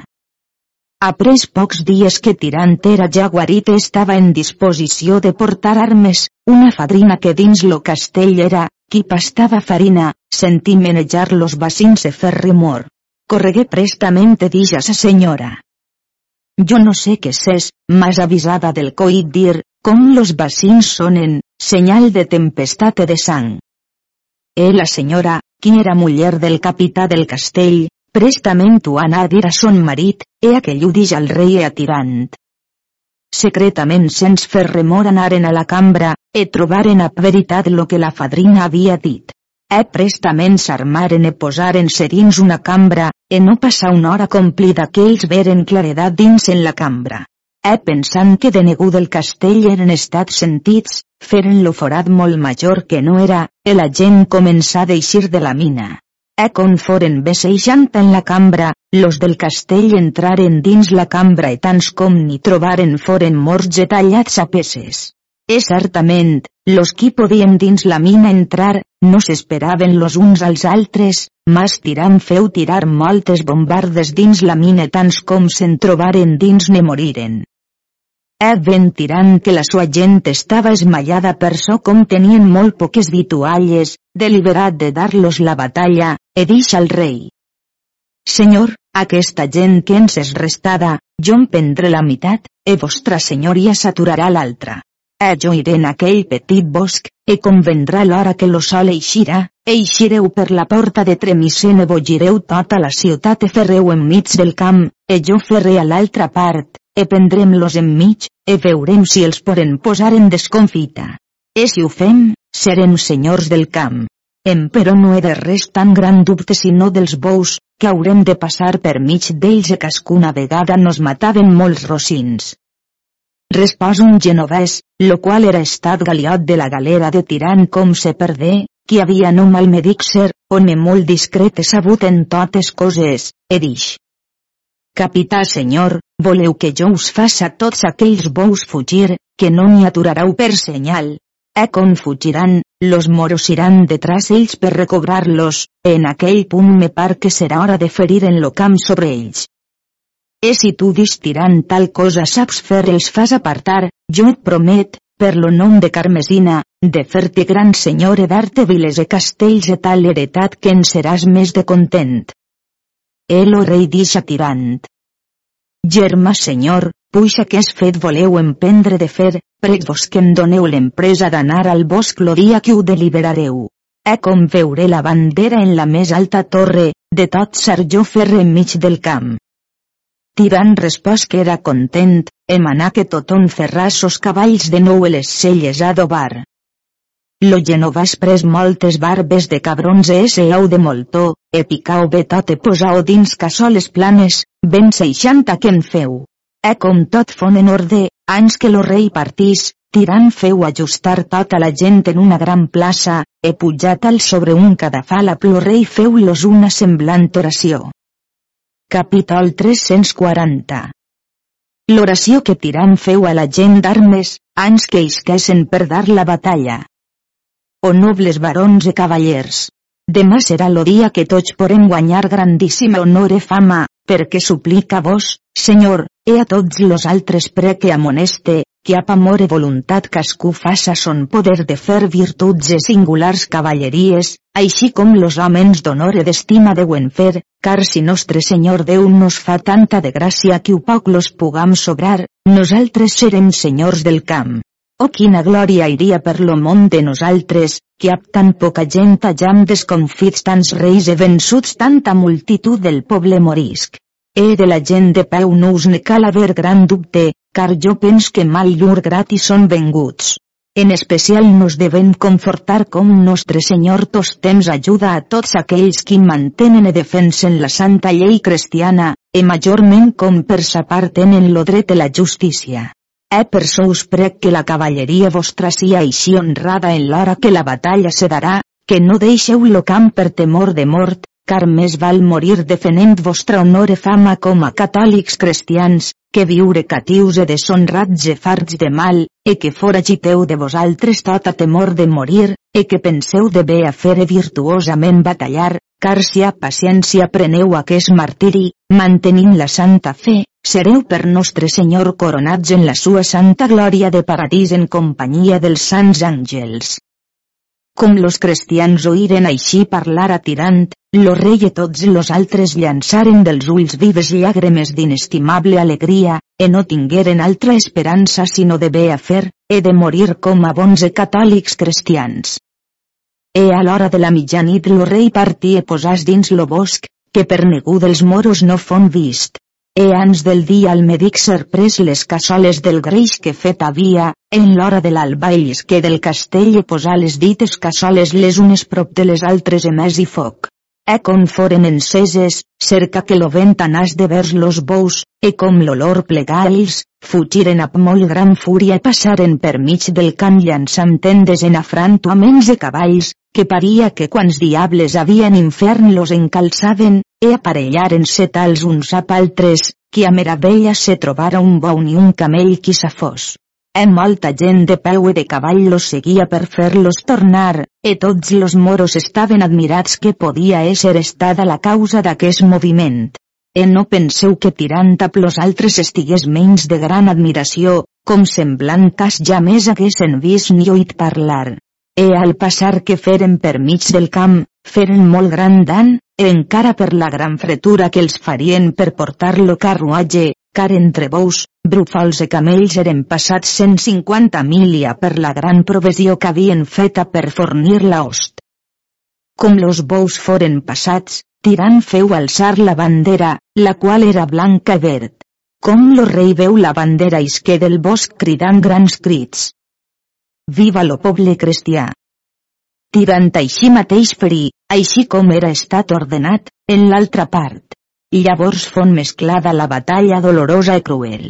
Après pocs dies que Tirant era ja guarit estava en disposició de portar armes, una fadrina que dins lo castell era, qui pastava farina, sentí menejar los bacins e fer remor. Corregué prestament e dix a sa senyora. Jo no sé què s'és, mas avisada del coit dir, com los bacins sonen, senyal de tempestat e de sang. E la senyora, qui era muller del capità del castell, prestament ho anà a dir a son marit, e aquell ho dix al rei e a Tirant. Secretament sens fer remor anaren a la cambra, e trobaren a veritat lo que la fadrina havia dit. E prestament s'armaren e posaren-se dins una cambra, e no passà una hora complida que ells veren claredat dins en la cambra. E pensant que de negu del castell eren estats sentits, feren lo forat molt major que no era, e la gent començà a deixir de la mina. E con foren beseixant en la cambra, los del castell entraren dins la cambra i tants com ni trobaren foren morts e tallats a peces. E certament, los qui podien dins la mina entrar, no s'esperaven los uns als altres, mas tirant feu tirar moltes bombardes dins la mina tants com se'n trobaren dins ne moriren. E ben tirant que la sua gent estava esmallada per so com tenien molt poques vitualles, deliberat de dar-los la batalla, e dix al rei. Senyor, aquesta gent que ens és restada, jo em prendré la meitat, e vostra senyoria s'aturarà l'altra. E jo iré en aquell petit bosc, e convendrà l'hora que lo sol eixirà, eixireu per la porta de Tremisen e bogireu tota la ciutat e ferreu enmig del camp, e jo ferré a l'altra part, e prendrem-los enmig, e veurem si els poden posar en desconfita. E si ho fem, serem senyors del camp. Em però no he de res tan gran dubte sinó dels bous, que haurem de passar per mig d'ells e cascuna vegada nos mataven molts rocins. Respòs un genovès, lo qual era estat galiot de la galera de tirant com se perdé, qui havia no mal me ser, on me molt discret sabut en totes coses, e dix. Capità senyor, voleu que jo us faça tots aquells bous fugir, que no n'hi aturareu per senyal. E con fugiran, los moros iran detrás ells per recobrar-los, en aquell punt me par que serà hora de ferir en lo camp sobre ells. E si tu distirant tal cosa saps fer els fas apartar, jo et promet, per lo nom de Carmesina, de fer-te gran senyor e dar-te viles e castells e tal heretat que en seràs més de content. El o rei dixa tirant. Germà senyor, puixa que és fet voleu emprendre de fer, prec-vos que em doneu l'empresa d'anar al bosc lo dia que ho deliberareu. E com veuré la bandera en la més alta torre, de tot ser jo ferre enmig del camp. Tirant respòs que era content, emanà que tothom ferràs sos cavalls de nou les celles a dobar. Lo genovàs pres moltes barbes de cabrons e ese au de moltó, e picau bé tot posau dins cassoles planes, ben seixanta que en feu. E com tot fon en orde, anys que lo rei partís, tirant feu ajustar tota la gent en una gran plaça, e pujat al sobre un cadafal a plo rei feu-los una semblant oració. Capítol 340 L'oració que tirant feu a la gent d'armes, anys que isquessen per dar la batalla. O nobles barons e cavallers. Demà serà lo dia que tots podem guanyar grandíssima honor e fama, perquè suplica vos, Senyor, e a tots los altres pre que amoneste, que ap amor e voluntat cascú faça son poder de fer virtuts e singulars cavalleries, així com los homes d'honor e d'estima deuen fer, car si nostre Senyor Déu nos fa tanta de gràcia que ho poc los pugam sobrar, nosaltres serem senyors del camp. Oh quina glòria iria per lo món de nosaltres, que ap tan poca gent hajam desconfits tants reis e vençuts tanta multitud del poble morisc. E de la gent de peu no us ne cal haver gran dubte, car jo pens que mal llur gratis són venguts. en especial nos devem confortar com nostre Senyor tos temps ajuda a tots aquells qui mantenen i defensen la santa llei cristiana, e majorment com per sa part tenen lo dret de la justícia. E per so us prec que la cavalleria vostra sia així honrada en l'hora que la batalla se darà, que no deixeu lo camp per temor de mort, car més val morir defenent vostra honor e fama com a catòlics cristians, que viure catius e deshonrats e farts de mal, e que foragiteu de vosaltres tota temor de morir, e que penseu de bé a fer e virtuosament batallar, car si a paciència preneu aquest martiri, mantenint la santa fe, sereu per nostre Senyor coronats en la sua santa glòria de paradís en companyia dels sants àngels. Com los cristians oïren així parlar a Tirant, lo rei i tots los altres llançaren dels ulls vives llàgrimes d'inestimable alegria, e no tingueren altra esperança sinó de bé a fer, e de morir com a bons e catòlics cristians. E a l'hora de la mitjanit lo rei partí e posàs dins lo bosc, que per negu dels moros no fon vist. E ans del dia al medic serprès les cassoles del greix que fet havia, en l'hora de l'alba que del castell e posar les dites cassoles les unes prop de les altres emès i foc. E com foren enceses, cerca que lo vent anàs de vers los bous, e com l'olor plegà ells, fugiren amb molt gran fúria i passaren per mig del camp llançant tendes en afrantuaments de cavalls, que paria que quants diables havien infern los encalçaven, e aparellaren-se tals uns a altres, qui a meravella se trobara un bou ni un camell qui sa fos. E molta gent de peu e de cavall los seguia per fer-los tornar, e tots los moros estaven admirats que podia ésser estada la causa d'aquest moviment. E no penseu que tirant a plos altres estigués menys de gran admiració, com semblant cas ja més haguessin vist ni oït parlar. E al passar que feren per mig del camp, feren molt gran dan, encara per la gran fretura que els farien per portar-lo carruatge, car entre bous, brufals i camells eren passats 150 milia per la gran provisió que havien feta per fornir la host. Com los bous foren passats, Tirant feu alçar la bandera, la qual era blanca i verd. Com lo rei veu la bandera isque del bosc cridant grans crits. Viva lo poble cristià! tirant així mateix ferir, així com era estat ordenat, en l'altra part. Llavors fon mesclada la batalla dolorosa i cruel.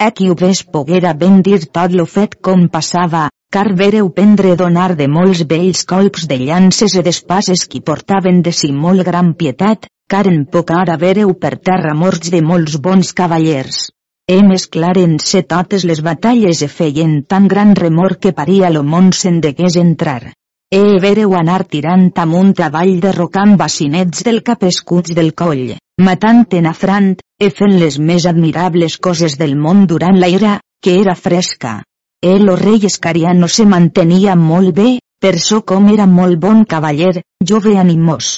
Aquí ho ves poguera ben dir tot lo fet com passava, car vereu prendre donar de molts vells colps de llances i d'espases qui portaven de si molt gran pietat, car en poca hora vereu per terra morts de molts bons cavallers. E mesclaren-se totes les batalles e feien tan gran remor que paria lo món se'n degués entrar. E vereu anar tirant amunt avall derrocant bacinets del cap escuts del coll, matant en afrant, e fent les més admirables coses del món durant l'aire, que era fresca. El o rei Escariano se mantenia molt bé, per so com era molt bon cavaller, jove animós.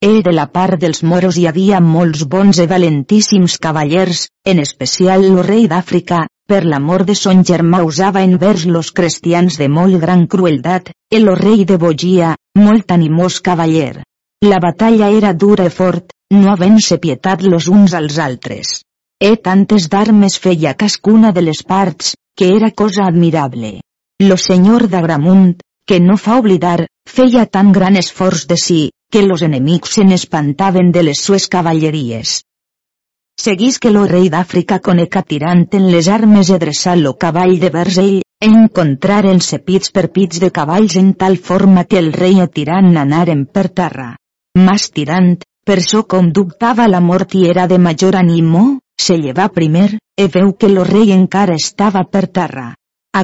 E de la part dels moros hi havia molts bons e valentíssims cavallers, en especial el rei d'Àfrica, per l'amor de son germà usava envers los cristians de molt gran crueldat, el rei de Bogia, molt animós cavaller. La batalla era dura i fort, no havent-se pietat los uns als altres. E tantes d'armes feia cascuna de les parts, que era cosa admirable. Lo senyor d'Agramunt, que no fa oblidar, feia tan gran esforç de si, que los enemics se n'espantaven de les sues cavalleries. Seguís que lo rei d'Àfrica coneca tirant en les armes dreçar lo cavall de vers ell, encontraren-se pits per pits de cavalls en tal forma que el rei a tirant anaren per terra. Mas tirant, per so com dubtava la mort i era de major animo, se lleva primer, e veu que lo rei encara estava per terra.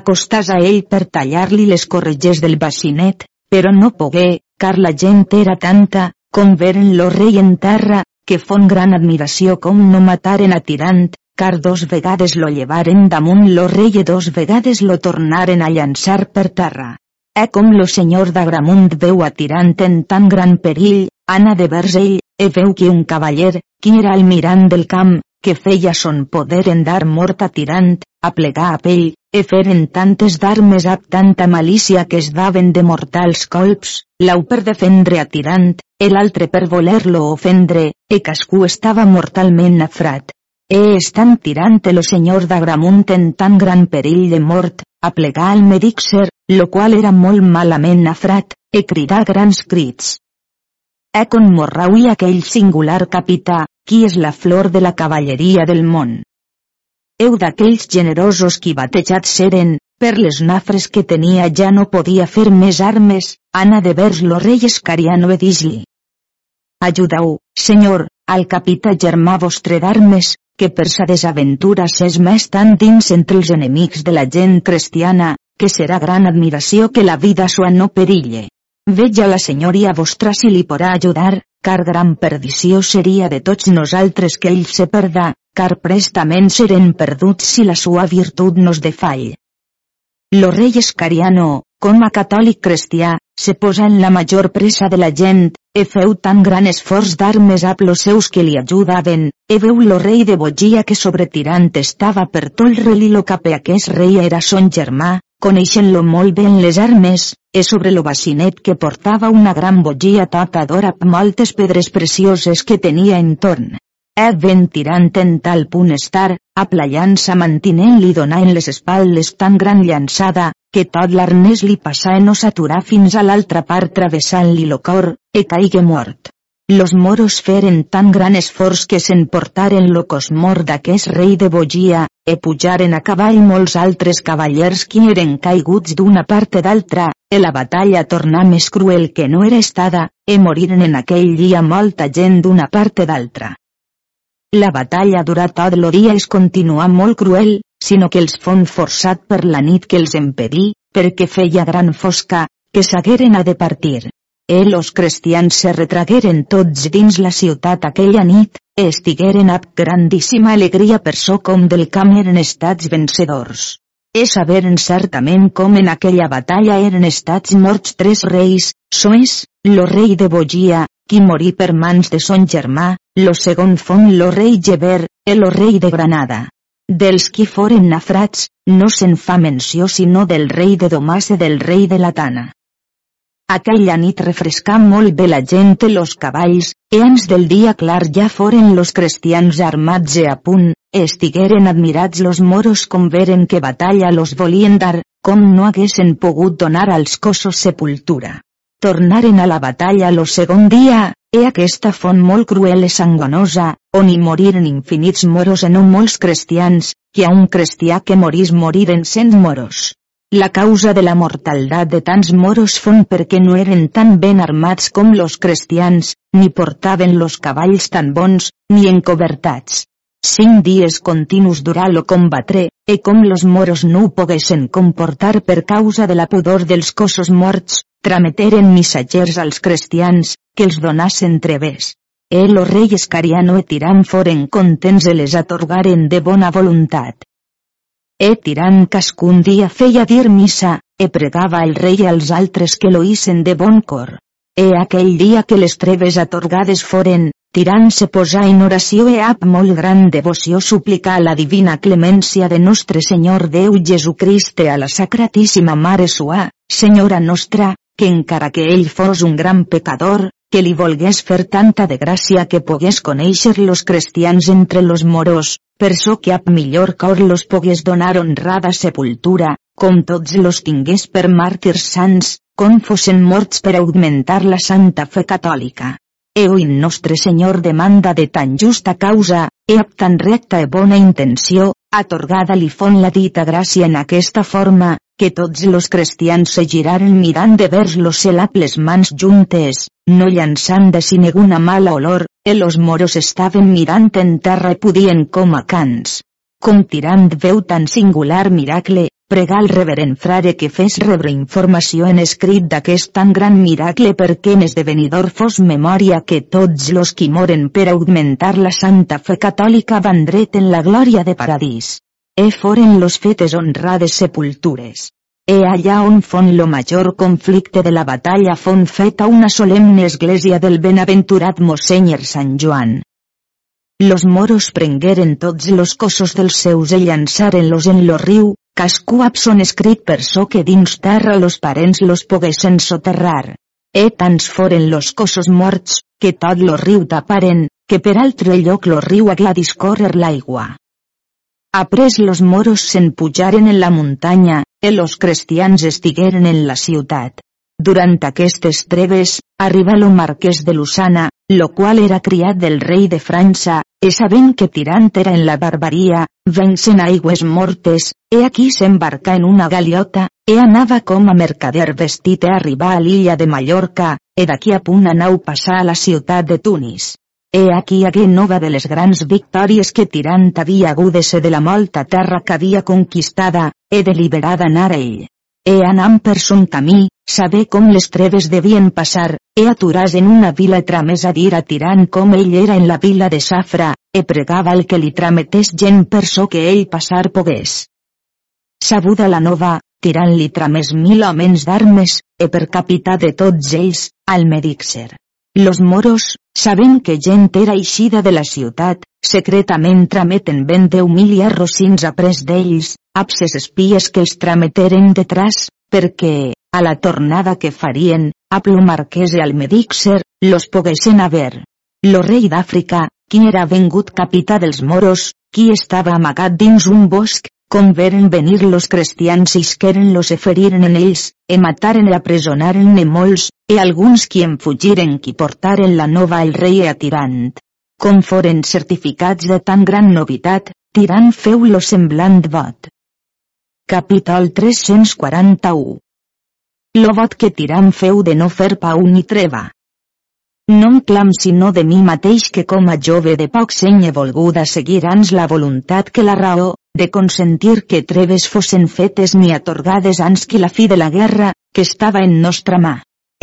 Acostàs a ell per tallar-li les corretges del bacinet, però no pogué, car la gent era tanta, com veren lo rei en terra, que fon gran admiració com no mataren a Tirant, car dos vegades lo llevaren damunt lo rei dos vegades lo tornaren a llançar per terra. E com lo senyor d'Agramunt veu a Tirant en tan gran perill, Anna de vers ell, e veu que un cavaller, qui era el mirant del camp, que feia son poder en dar mort Tirant, a plegar a pell, e feren tantes d'armes ab tanta malícia que es daven de mortals colps, l'au per defendre a Tirant, e l'altre per voler-lo ofendre, e cascú estava mortalment afrat. E estant tirant lo senyor d'Agramunt en tan gran perill de mort, a plegar al medíxer, lo qual era molt malament afrat, e cridar grans crits. E conmorrau aquell singular capità, qui és la flor de la cavalleria del món. Eu d'aquells generosos qui batejats seren, per les nafres que tenia ja no podia fer més armes, Anna de vers lo rei Escariano e dis-li. Ajudau, senyor, al capità germà vostre d'armes, que per sa desaventura s'és més tan dins entre els enemics de la gent cristiana, que serà gran admiració que la vida sua no perille. Veja la senyoria vostra si li podrà ajudar, car gran perdició seria de tots nosaltres que ell se perda, car prestament serem perduts si la sua virtut nos defall. Lo rei Escariano, com a catòlic cristià, se posa en la major pressa de la gent, e feu tan gran esforç d'armes a los seus que li ajudaven, e veu lo rei de Bogia que sobre tirant estava per tot reli lo cap aquest rei era son germà, coneixen-lo molt bé en les armes, e sobre lo bacinet que portava una gran bogia tota d'or amb moltes pedres precioses que tenia en torn. E ben tirant en tal punt estar, a la llança mantinent-li donant les espaldes tan gran llançada, que tot l'arnès li passa i no s'aturà fins a l'altra part travessant-li lo cor, e caigué mort. Los moros feren tan gran esforç que s'emportaren lo cos mort d'aquest rei de Bogia, e pujaren a cavall molts altres cavallers qui eren caiguts d'una part d'altra, e la batalla tornà més cruel que no era estada, e moriren en aquell dia molta gent d'una part d'altra. La batalla durà tot lo dia es continuà molt cruel, sinó que els fon forçat per la nit que els impedí, perquè feia gran fosca, que s'hagueren a de partir. E los cristians se retragueren tots dins la ciutat aquella nit, e estigueren amb grandíssima alegria per so com del camp eren estats vencedors. E saberen certament com en aquella batalla eren estats morts tres reis, soes, lo rei de Bogia, qui morí per mans de son germà, lo segon fon lo rei Geber, e lo rei de Granada. Dels qui foren nafrats, no se'n fa menció sinó del rei de Domàs i del rei de Latana. Aquella nit refrescà molt bé la gent i los cavalls, e ans del dia clar ja foren los cristians armats e a punt, estigueren admirats los moros com veren que batalla los volien dar, com no haguessin pogut donar als cossos sepultura. Tornaren a la batalla lo segon dia, e aquesta font molt cruel i sanguinosa, on hi moriren infinits moros e no molts cristians, que a un cristià que morís moriren cent moros. La causa de la mortaldat de tants moros fon perquè no eren tan ben armats com los cristians, ni portaven los cavalls tan bons, ni encobertats. Cinc dies continus durà lo combatre, e com los moros no ho poguessin comportar per causa de la pudor dels cossos morts, trameteren missatgers als cristians, que els donassen treves. E lo rei Escariano e Tirant foren contents e les atorgaren de bona voluntat. E tirant cascun dia feia dir missa, e pregava el rei als altres que lo hissen de bon cor. E aquell dia que les treves atorgades foren, tirant se posà en oració e ap molt gran devoció suplicar la divina clemència de nostre Senyor Déu Jesucrist a la sacratíssima Mare Sua, Senyora nostra, que encara que ell fos un gran pecador, que li volgués fer tanta de gràcia que pogués conèixer los cristians entre los moros, per so que ap millor cor los pogués donar honrada sepultura, com tots los tingués per màrtirs sants, com fossin morts per augmentar la santa fe catòlica. Eo in nostre Senyor demanda de tan justa causa, e ab tan recta e bona intenció, atorgada li fon la dita gràcia en aquesta forma, que tots los cristians se giraren mirant de vers los les mans juntes, no llançant de si ninguna mala olor, e los moros estaven mirant en terra i podien com a cans. Com tirant veu tan singular miracle, pregar al reverend frare que fes rebre informació en escrit d'aquest tan gran miracle perquè en esdevenidor fos memòria que tots los qui moren per augmentar la santa fe catòlica van dret en la glòria de paradís e foren los fetes honrades sepultures. E allà on fon lo major conflicte de la batalla fon feta una solemne església del benaventurat Mossenyer Sant Joan. Los moros prengueren tots los cossos dels seus e llançaren-los en lo riu, cascú ab son escrit per so que dins terra los parents los poguessin soterrar. E tants foren los cossos morts, que tot lo riu taparen, que per altre lloc lo riu hagué a discórrer l'aigua. Après los moros se'n pujaren en la muntanya, e los cristians estigueren en la ciutat. Durant aquestes treves, arriba lo marquès de Lusana, lo qual era criat del rei de França, e sabent que Tirant era en la barbaria, vencen aigües mortes, e aquí s'embarca en una galiota, e anava com a mercader vestit e arribar a l'illa de Mallorca, e d'aquí a punt anau passar a la ciutat de Tunis. E aquí hagué nova de les grans victòries que Tirant havia agudese de la molta terra que havia conquistada, e deliberada anar a ell. E anant per son camí, saber com les treves devien passar, e aturàs en una vila tramés a dir a Tirant com ell era en la vila de Safra, e pregava el que li trametés gent per so que ell passar pogués. Sabuda la nova, Tirant li tramés mil homens d'armes, e per capità de tots ells, al Medixer. Los moros, sabent que gent era eixida de la ciutat, secretament trameten ben deu mil arrocins a pres d'ells, abses espies que els trameteren detrás, perquè, a la tornada que farien, a Plumarquès i al Medixer, los poguessin haver. Lo rei d'Àfrica, qui era vengut capità dels moros, qui estava amagat dins un bosc, com veren venir los cristians isqueren los e feriren en ells, e mataren e apresonaren e molts, e alguns qui en fugiren qui portaren la nova al rei e a Tirant. Com foren certificats de tan gran novitat, Tirant feu lo semblant vot. Capítol 341 Lo vot que Tirant feu de no fer pau ni treva. No em clam sinó de mi mateix que com a jove de poc seny he volguda seguir ans la voluntat que la raó, de consentir que treves fossin fetes ni atorgades ans que la fi de la guerra, que estava en nostra mà.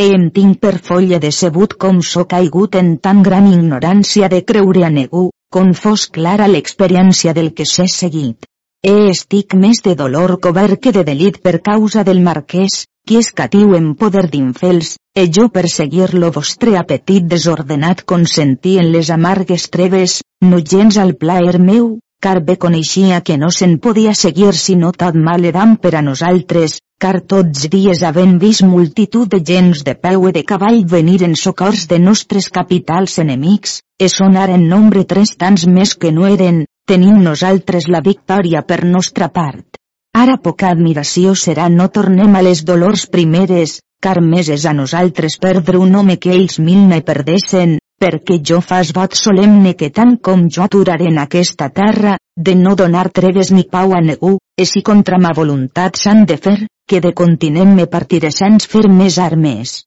E em tinc per folla decebut com so caigut en tan gran ignorància de creure a negu, com fos clara l'experiència del que s'he seguit. E estic més de dolor covert que de delit per causa del marquès, qui és catiu en poder d'infels, e jo per seguir lo vostre apetit desordenat consentí en les amargues treves, no gens al plaer meu, car bé coneixia que no se'n podia seguir sinó tot mal eram per a nosaltres, car tots dies havent vist multitud de gens de peu i de cavall venir en socors de nostres capitals enemics, e sonar en nombre tres tants més que no eren, tenim nosaltres la victòria per nostra part. Ara poca admiració serà no tornem a les dolors primeres, car més és a nosaltres perdre un home que ells mil ne perdessin, perquè jo fas vot solemne que tant com jo aturaré en aquesta terra, de no donar treves ni pau a negu, e si contra ma voluntat s'han de fer, que de continent me partiré sens fer més armes.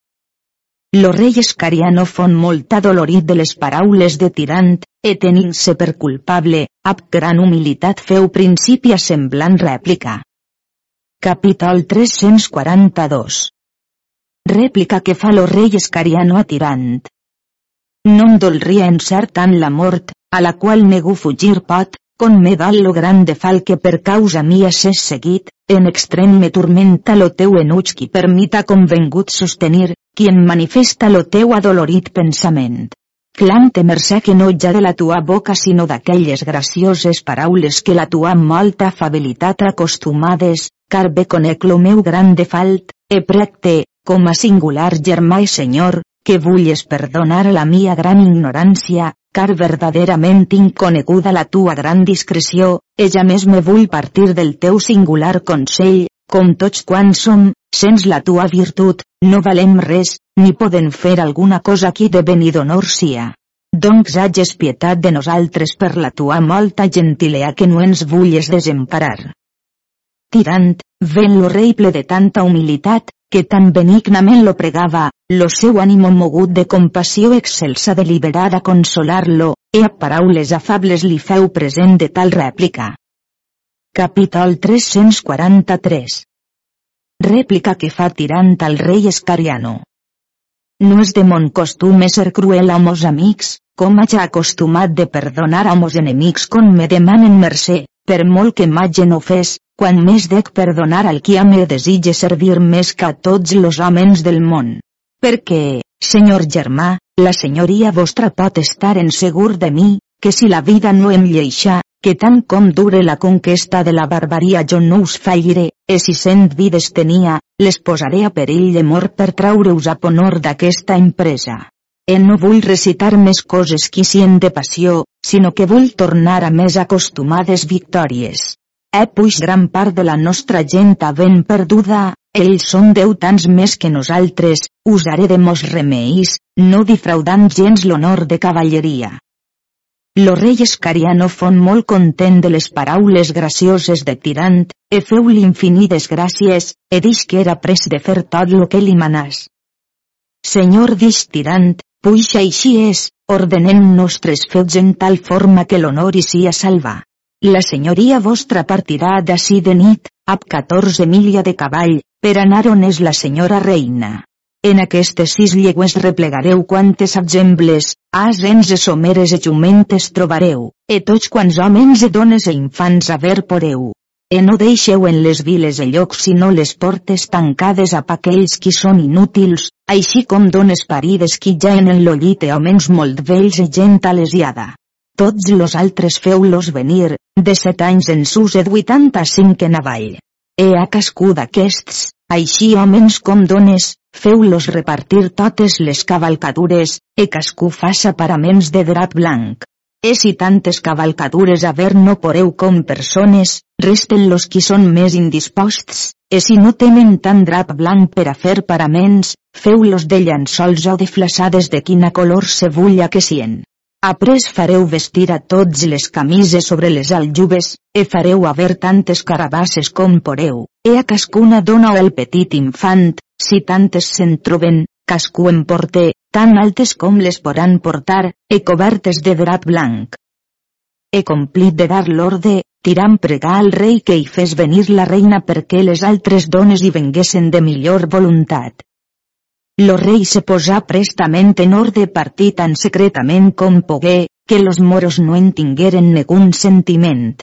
Lo rei Escariano fon molt adolorit de les paraules de tirant, e tenint-se per culpable, amb gran humilitat feu principi a semblant rèplica. Capítol 342 Rèplica que fa lo rei Escariano a tirant. No em dolria encert tant la mort, a la qual nego fugir pot, con me dal lo grande fal que per causa mia s'és seguit, en extrem me turmenta lo teu enuig qui per mi t'ha convengut sostenir, qui en manifesta lo teu adolorit pensament. Clam-te mercè que no ja de la tua boca sinó d'aquelles gracioses paraules que la tua molta afabilitat acostumades, car bé conec lo meu grande falt, e precte, com a singular germà i senyor, que vulles perdonar la mia gran ignorància, car verdaderament tinc coneguda la tua gran discreció, e ja més me vull partir del teu singular consell, com tots quan som, sens la tua virtut, no valem res, ni poden fer alguna cosa qui de ben i d'honor sia. Doncs hages pietat de nosaltres per la tua molta gentilea que no ens vulles desemparar. Tirant, ven lo rei ple de tanta humilitat, que tan benignament lo pregava, lo seu ànimo mogut de compassió excelsa deliberar a consolar-lo, e a paraules afables li feu present de tal rèplica. Capítol 343 Rèplica que fa tirant al rei Escariano. No és de mon costum ser cruel a mos amics, com haja acostumat de perdonar a mos enemics com me demanen mercè, per molt que m'hagen ofès, quan més dec perdonar al qui a me desitge servir més que a tots los homes del món. Perquè, senyor germà, la senyoria vostra pot estar en segur de mi, que si la vida no em lleixa, que tant com dure la conquesta de la barbaria jo no us falliré, e si cent vides tenia, les posaré a perill de mort per traure-us a ponor d'aquesta empresa. E no vull recitar més coses qui sien de passió, sinó que vull tornar a més acostumades victòries. eh puix gran part de la nostra gent ben perduda, ells són deu tants més que nosaltres, usaré de mos remeis, no difraudant gens l'honor de cavalleria. Lo rei Escariano fon molt content de les paraules gracioses de Tirant, e feu l'infinides gràcies, e dix que era pres de fer tot lo que li manàs. Senyor dix Tirant, puixa així és, ordenem nostres fets en tal forma que l'honor hi sia salva. La senyoria vostra partirà d'ací de nit, ab 14 milia de cavall, per anar on és la senyora reina. En aquestes sis llegües replegareu quantes exemples, asens e someres e jumentes trobareu, e tots quants homes e dones e infants a ver poreu. E no deixeu en les viles e llocs sinó les portes tancades a aquells qui són inútils, així com dones parides qui ja en el llit e homes molt vells e gent alesiada. Tots los altres feu-los venir, de set anys en sus e vuitanta-cinc en avall. E a cascú d'aquests, així homes com dones, feu-los repartir totes les cavalcadures, e cascú faça paraments de drap blanc. E si tantes cavalcadures haver no poreu com persones, resten los qui són més indisposts, e si no tenen tant drap blanc per a fer paraments, feu-los de llençols o de flaçades de quina color se vulla que sien. Après fareu vestir a tots les camises sobre les aljubes, e fareu haver tantes carabasses com poreu, e a cascuna dona el petit infant, si tantes se'n troben, cascú en porte, tan altes com les poran portar, e cobertes de drap blanc. He complit de dar l'orde, tirant pregar al rei que hi fes venir la reina perquè les altres dones hi venguessin de millor voluntat. Lo rei se posà prestament en ordre partir tan secretament com pogué, que los moros no en tingueren negun sentiment.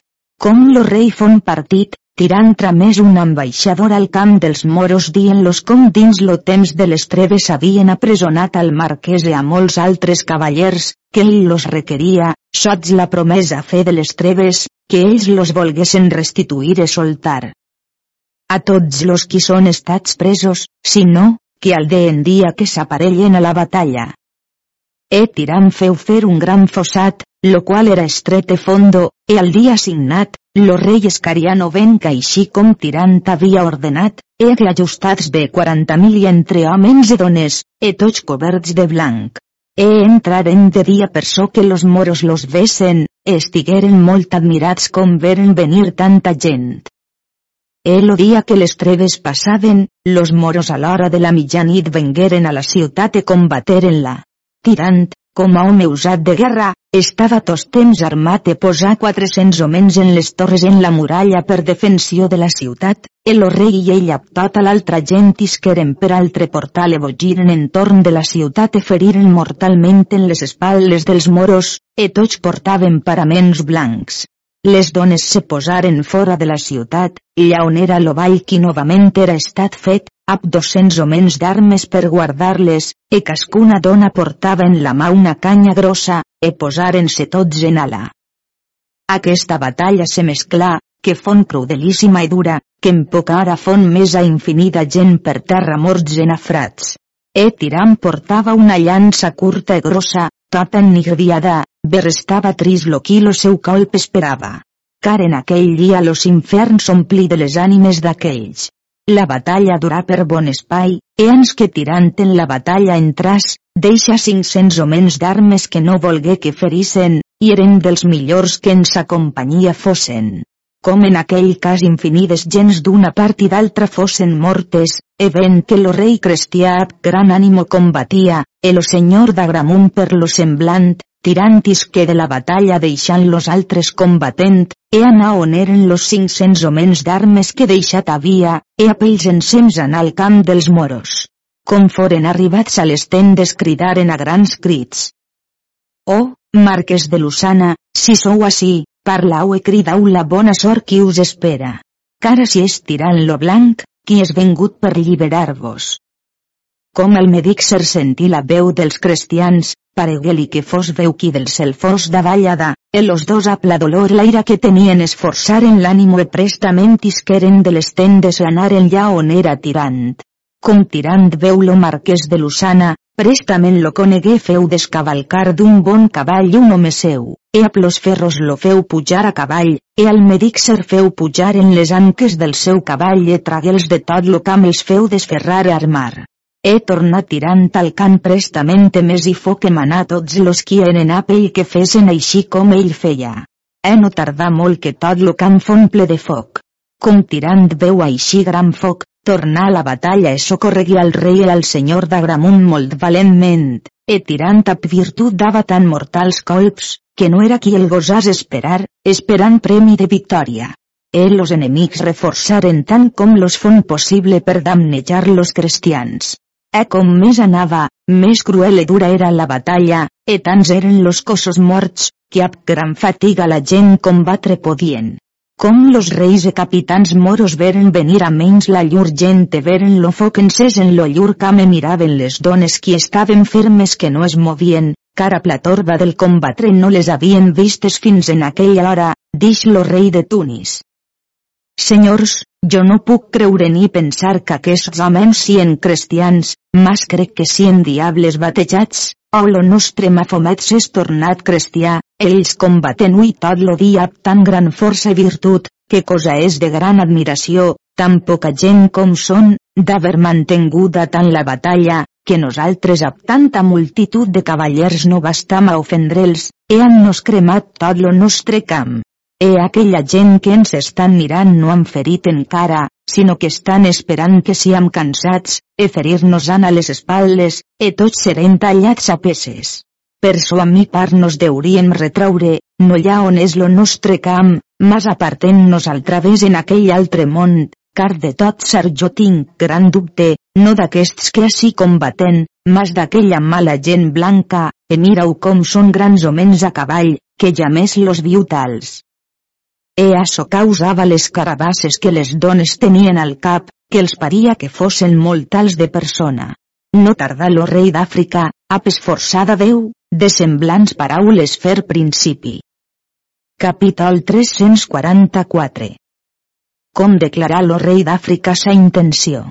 Com lo rei fon partit, tirant tramés un ambaixador al camp dels moros dient-los com dins lo temps de les treves havien apresonat al marquès i a molts altres cavallers, que ell los requeria, sots la promesa fe de les treves, que ells los volguessin restituir i soltar. A tots los qui són estats presos, si no, que al de en dia que s'aparellen a la batalla. E tirant feu fer un gran fossat, lo qual era estret e fondo, e al dia signat, lo rei Escariano ven que així com tirant havia ordenat, e ajustats bé quaranta mil entre homes i dones, e tots coberts de blanc. E entraren de dia per so que los moros los vesen, e estigueren molt admirats com veren venir tanta gent. E lo dia que les treves passaven, los moros a l'hora de la mitjanit vengueren a la ciutat e combateren-la. Tirant, com a home usat de guerra, estava tots temps armat e posar 400 homes en les torres en la muralla per defensió de la ciutat, el rei i ell amb tota l'altra gent isqueren per altre portal e bogiren entorn de la ciutat e feriren mortalment en les espatles dels moros, e tots portaven paraments blancs. Les dones se posaren fora de la ciutat, lla on era l'ovall qui novament era estat fet, amb 200 homens d'armes per guardar-les, e cascuna dona portava en la mà una canya grossa, e posaren-se tots en ala. Aquesta batalla se mesclà, que fon crudelíssima i dura, que en poca hora fon més a infinida gent per terra morts en afrats. E Tiram portava una llança curta i grossa, tota ennigriada, Berrestava trist lo qui lo seu colp esperava. Car en aquell dia los inferns ompli de les ànimes d'aquells. La batalla durà per bon espai, e ans que tirant en la batalla entràs, deixa 500 homens d'armes que no volgué que ferissen, i eren dels millors que en sa companyia fossen. Com en aquell cas infinides gens d'una part i d'altra fossen mortes, e ven que lo rei cristià ab gran ànimo combatia, e lo senyor d'Agramunt per lo semblant, tirantis que de la batalla deixant los altres combatent, e anar on eren los 500 homens d'armes que deixat havia, e a pells ensems anar al camp dels moros. Com foren arribats a les tendes cridaren a grans crits. Oh, marques de Lusana, si sou així, parlau e cridau la bona sort qui us espera. Cara si és tirant lo blanc, qui és vengut per lliberar-vos. Com el ser sentí la veu dels cristians, paregué-li que fos veu qui del cel fos davallada, e los dos a pla dolor l'aire que tenien esforçaren l'ànimo e prestament isqueren de les tendes anaren ja on era tirant. Com tirant veu lo marquès de Lusana, Prestament lo conegué feu descavalcar d'un bon cavall un home seu, e a plos ferros lo feu pujar a cavall, e al ser feu pujar en les anques del seu cavall e traguels de tot lo camp els feu desferrar a armar. He tornat tirant al camp prestament més i fo que manà tots los qui eren a pell que fesen així com ell feia. He no tardar molt que tot lo camp fon ple de foc. Com tirant veu així gran foc, tornà a la batalla e socorregui al rei i al senyor d'Agramunt molt valentment, e tirant a virtut dava tan mortals colps, que no era qui el gosàs esperar, esperant premi de victòria. E los enemics reforçaren tant com los fon possible per damnejar los cristians. E com més anava, més cruel i dura era la batalla, e tants eren los cossos morts, que ab gran fatiga la gent combatre podien. Com los reis e capitans moros veren venir a menys la llur gent e veren lo foc encès en lo llur came miraven les dones qui estaven fermes que no es movien, cara platorba del combatre no les havien vistes fins en aquella hora, dix lo rei de Tunis. Senyors, jo no puc creure ni pensar que aquests homes sien cristians, mas crec que sien diables batejats, o lo nostre Mafomet s'és tornat cristià, ells combaten ui tot lo dia amb tan gran força i virtut, que cosa és de gran admiració, tan poca gent com són, d'haver mantenguda tant la batalla, que nosaltres amb tanta multitud de cavallers no bastam a ofendre'ls, e han nos cremat tot lo nostre camp. E aquella gent que ens estan mirant no han ferit encara, sinó que estan esperant que siam cansats, e ferir-nos a les espatles, e tots serem tallats a peces. Per so a mi part nos deuríem retraure, no ha on és lo nostre camp, mas apartent-nos al través en aquell altre món, car de tot ser jo tinc gran dubte, no d'aquests que així combaten, mas d'aquella mala gent blanca, e mirau com són grans homens a cavall, que ja més los viu tals. E això causava les carabasses que les dones tenien al cap, que els paria que fossin molt alts de persona. No tardà lo rei d'Àfrica, ap esforçada veu, de semblants paraules fer principi. Capítol 344 Com declarar lo rei d'Àfrica sa intenció.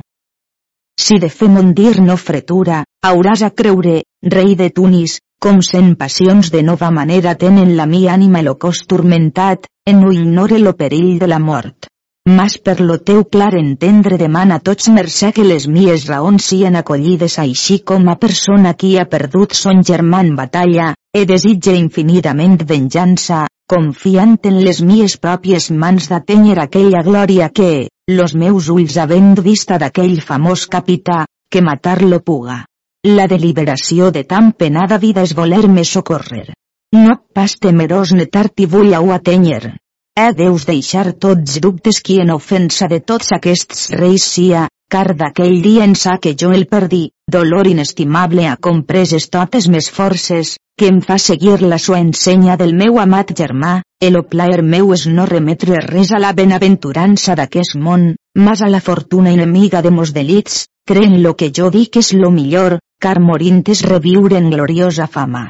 Si de fer mondir no fretura, hauràs a creure, rei de Tunis, com sent passions de nova manera tenen la mi ànima lo cos turmentat, en no ignore lo perill de la mort. Mas per lo teu clar entendre demana tots mercè que les mies raons sien acollides així com a persona qui ha perdut son germà en batalla, e desitge infinitament venjança, confiant en les mies pròpies mans d'atenyer aquella glòria que, los meus ulls havent vista d'aquell famós capità, que matar-lo puga. La deliberació de tan penada vida és voler-me socórrer. No pas temerós netar-t'hi vull au atenyer. He deus deixar tots dubtes qui en ofensa de tots aquests reis sia, car d'aquell dia en sa que jo el perdí, dolor inestimable ha compreses totes mes forces, que em fa seguir la sua ensenya del meu amat germà, el plaer meu és no remetre res a la benaventurança d'aquest món, mas a la fortuna enemiga de mos delits, creen lo que jo dic és lo millor, car morint és reviure en gloriosa fama.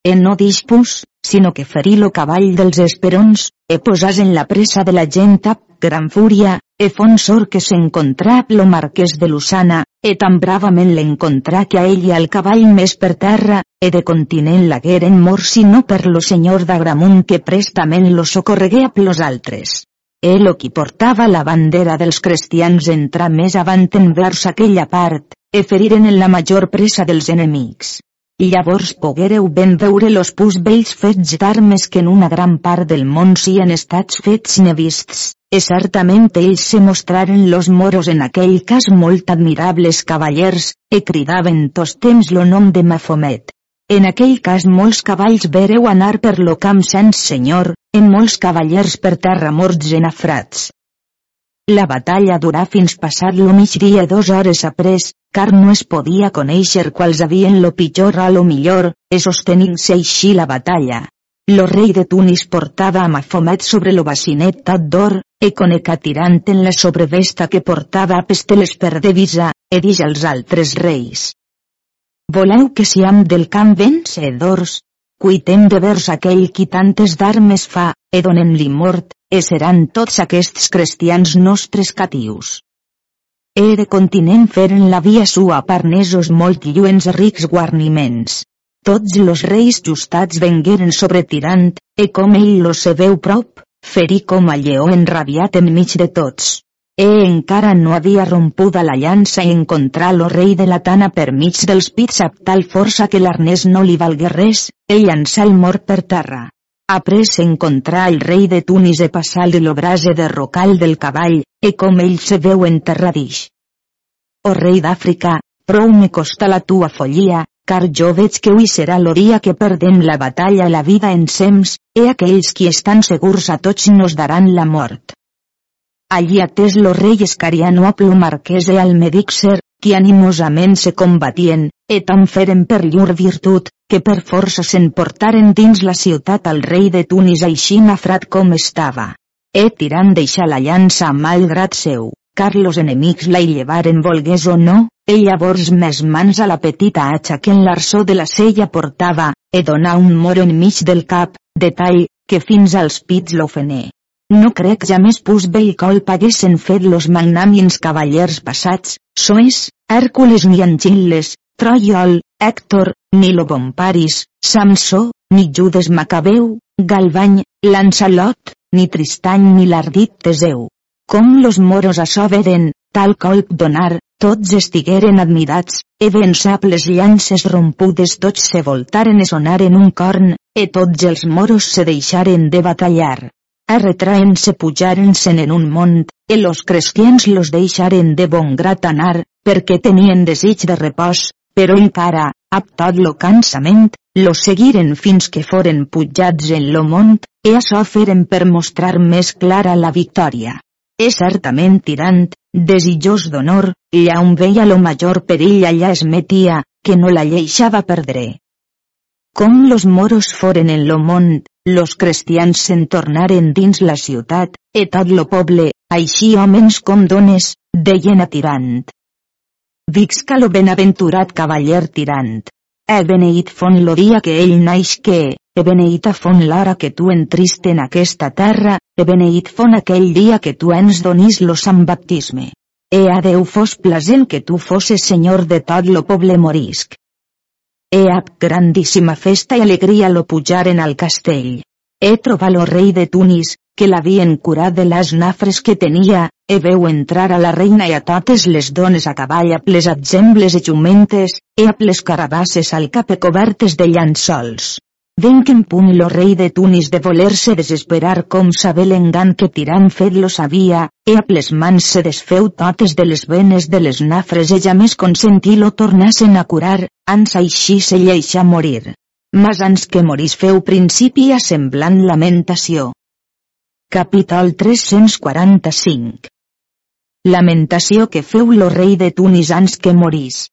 E no dispus, sinó que ferí lo cavall dels esperons, e posàs en la presa de la gent ap gran fúria, e fon sor que s'encontrà lo marquès de Lusana, e tan bravament l'encontrà que a ell i al cavall més per terra, e de continent lagueren mor sinó per lo senyor d'Agramunt que prestament lo socorregué a plos altres. El qui portava la bandera dels cristians entrà més avant envers aquella part, e feriren en la major pressa dels enemics. Llavors poguereu ben veure los pus vells fets d'armes que en una gran part del món sien estats fets nevists, e certament ells se mostraren los moros en aquell cas molt admirables cavallers, e cridaven tos temps lo nom de Mafomet. En aquell cas molts cavalls vereu anar per lo camp sense senyor, en molts cavallers per terra morts en afrats. La batalla durà fins passat lo migdia dos hores après, car no es podia conèixer quals havien lo pitjor a lo millor, e sostenint-se així la batalla. Lo rei de Tunis portava Mafomet sobre lo bacinet d'or, e coneca tirant en la sobrevesta que portava a pesteles per devisa, e dix als altres reis. Voleu que siam del camp vencedors? Cuitem de vers aquell qui tantes d'armes fa, e donem-li mort, e seran tots aquests cristians nostres catius. Ere continent feren la via sua parnesos molt lluents rics guarniments. Tots los reis justats vengueren sobre Tirant, e com ell lo se veu prop, ferí com a lleó enrabiat enmig de tots. E encara no havia rompuda la llança i encontrar lo rei de la tana per mig dels pits amb tal força que l'arnès no li valgué res, ell llançà el mort per terra. Après encontrar el rei de Tunis e passar de lo brase de rocal del cavall, e com ell se veu enterradix. O rei d'Àfrica, prou me costa la tua follia, car jo veig que avui serà l'oria que perdem la batalla la vida en sems, e aquells qui estan segurs a tots nos daran la mort. Allí atès lo rei escariano marquès e al medixer, qui animosament se combatien, e tan feren per llur virtut, que per força s'emportaren dins la ciutat al rei de Tunis així nafrat com estava. E tirant deixar la llança malgrat seu car los enemics la hi llevaren volgués o no, ell llavors més mans a la petita atxa que en l'arçó de la sella portava, e donà un moro enmig del cap, de tall, que fins als pits l'ofené. No crec ja més pus bell colp haguessin fet los magnàmins cavallers passats, Soes, Hèrcules ni Anchilles, Troiol, Hèctor, ni Lobomparis, Samsó, ni Judes Macabeu, Galvany, Lancelot, ni Tristany ni l'ardit Teseu. Com los moros açò veren, tal colp donar, tots estigueren admirats, e vençap les llances rompudes tots se voltaren e sonaren un corn, e tots els moros se deixaren de batallar. Arretraen-se pujaren-se'n en un mont, e los cristians los deixaren de bon grat anar, perquè tenien desig de repòs, però encara, ab tot lo cansament, lo seguiren fins que foren pujats en lo mont, e açò feren per mostrar més clara la victòria. És certament tirant, desitjós d'honor, lla on veia lo major perill allà es metia, que no la lleixava perdre. Com los moros foren en lo món, los cristians se'n tornaren dins la ciutat, e tot lo poble, així homes com dones, deien a tirant. Vixca lo benaventurat cavaller tirant. E beneït fon lo dia que ell naix que, e beneïta fon l'hora que tu entriste en aquesta terra, e beneït fon aquell dia que tu ens donis lo sant baptisme. E a Déu fos plasent que tu fosses senyor de tot lo poble morisc. E ab grandíssima festa i alegria lo pujaren al castell. E trobar lo rei de Tunis, que l'havien curat de les nafres que tenia, e veu entrar a la reina i a totes les dones a cavall a les atsembles i jumentes, e a les carabasses al cap e cobertes de llançols. Ven que en punt lo rei de Tunis de voler-se desesperar com saber l'engant que tirant fet lo sabia, e a ples mans se desfeu totes de les venes de les nafres e ja més consentí lo tornassen a curar, ans així se lleixa morir. Mas ans que morís feu principi a semblant lamentació. Capítol 345 Lamentació que feu lo rei de Tunis ans que morís.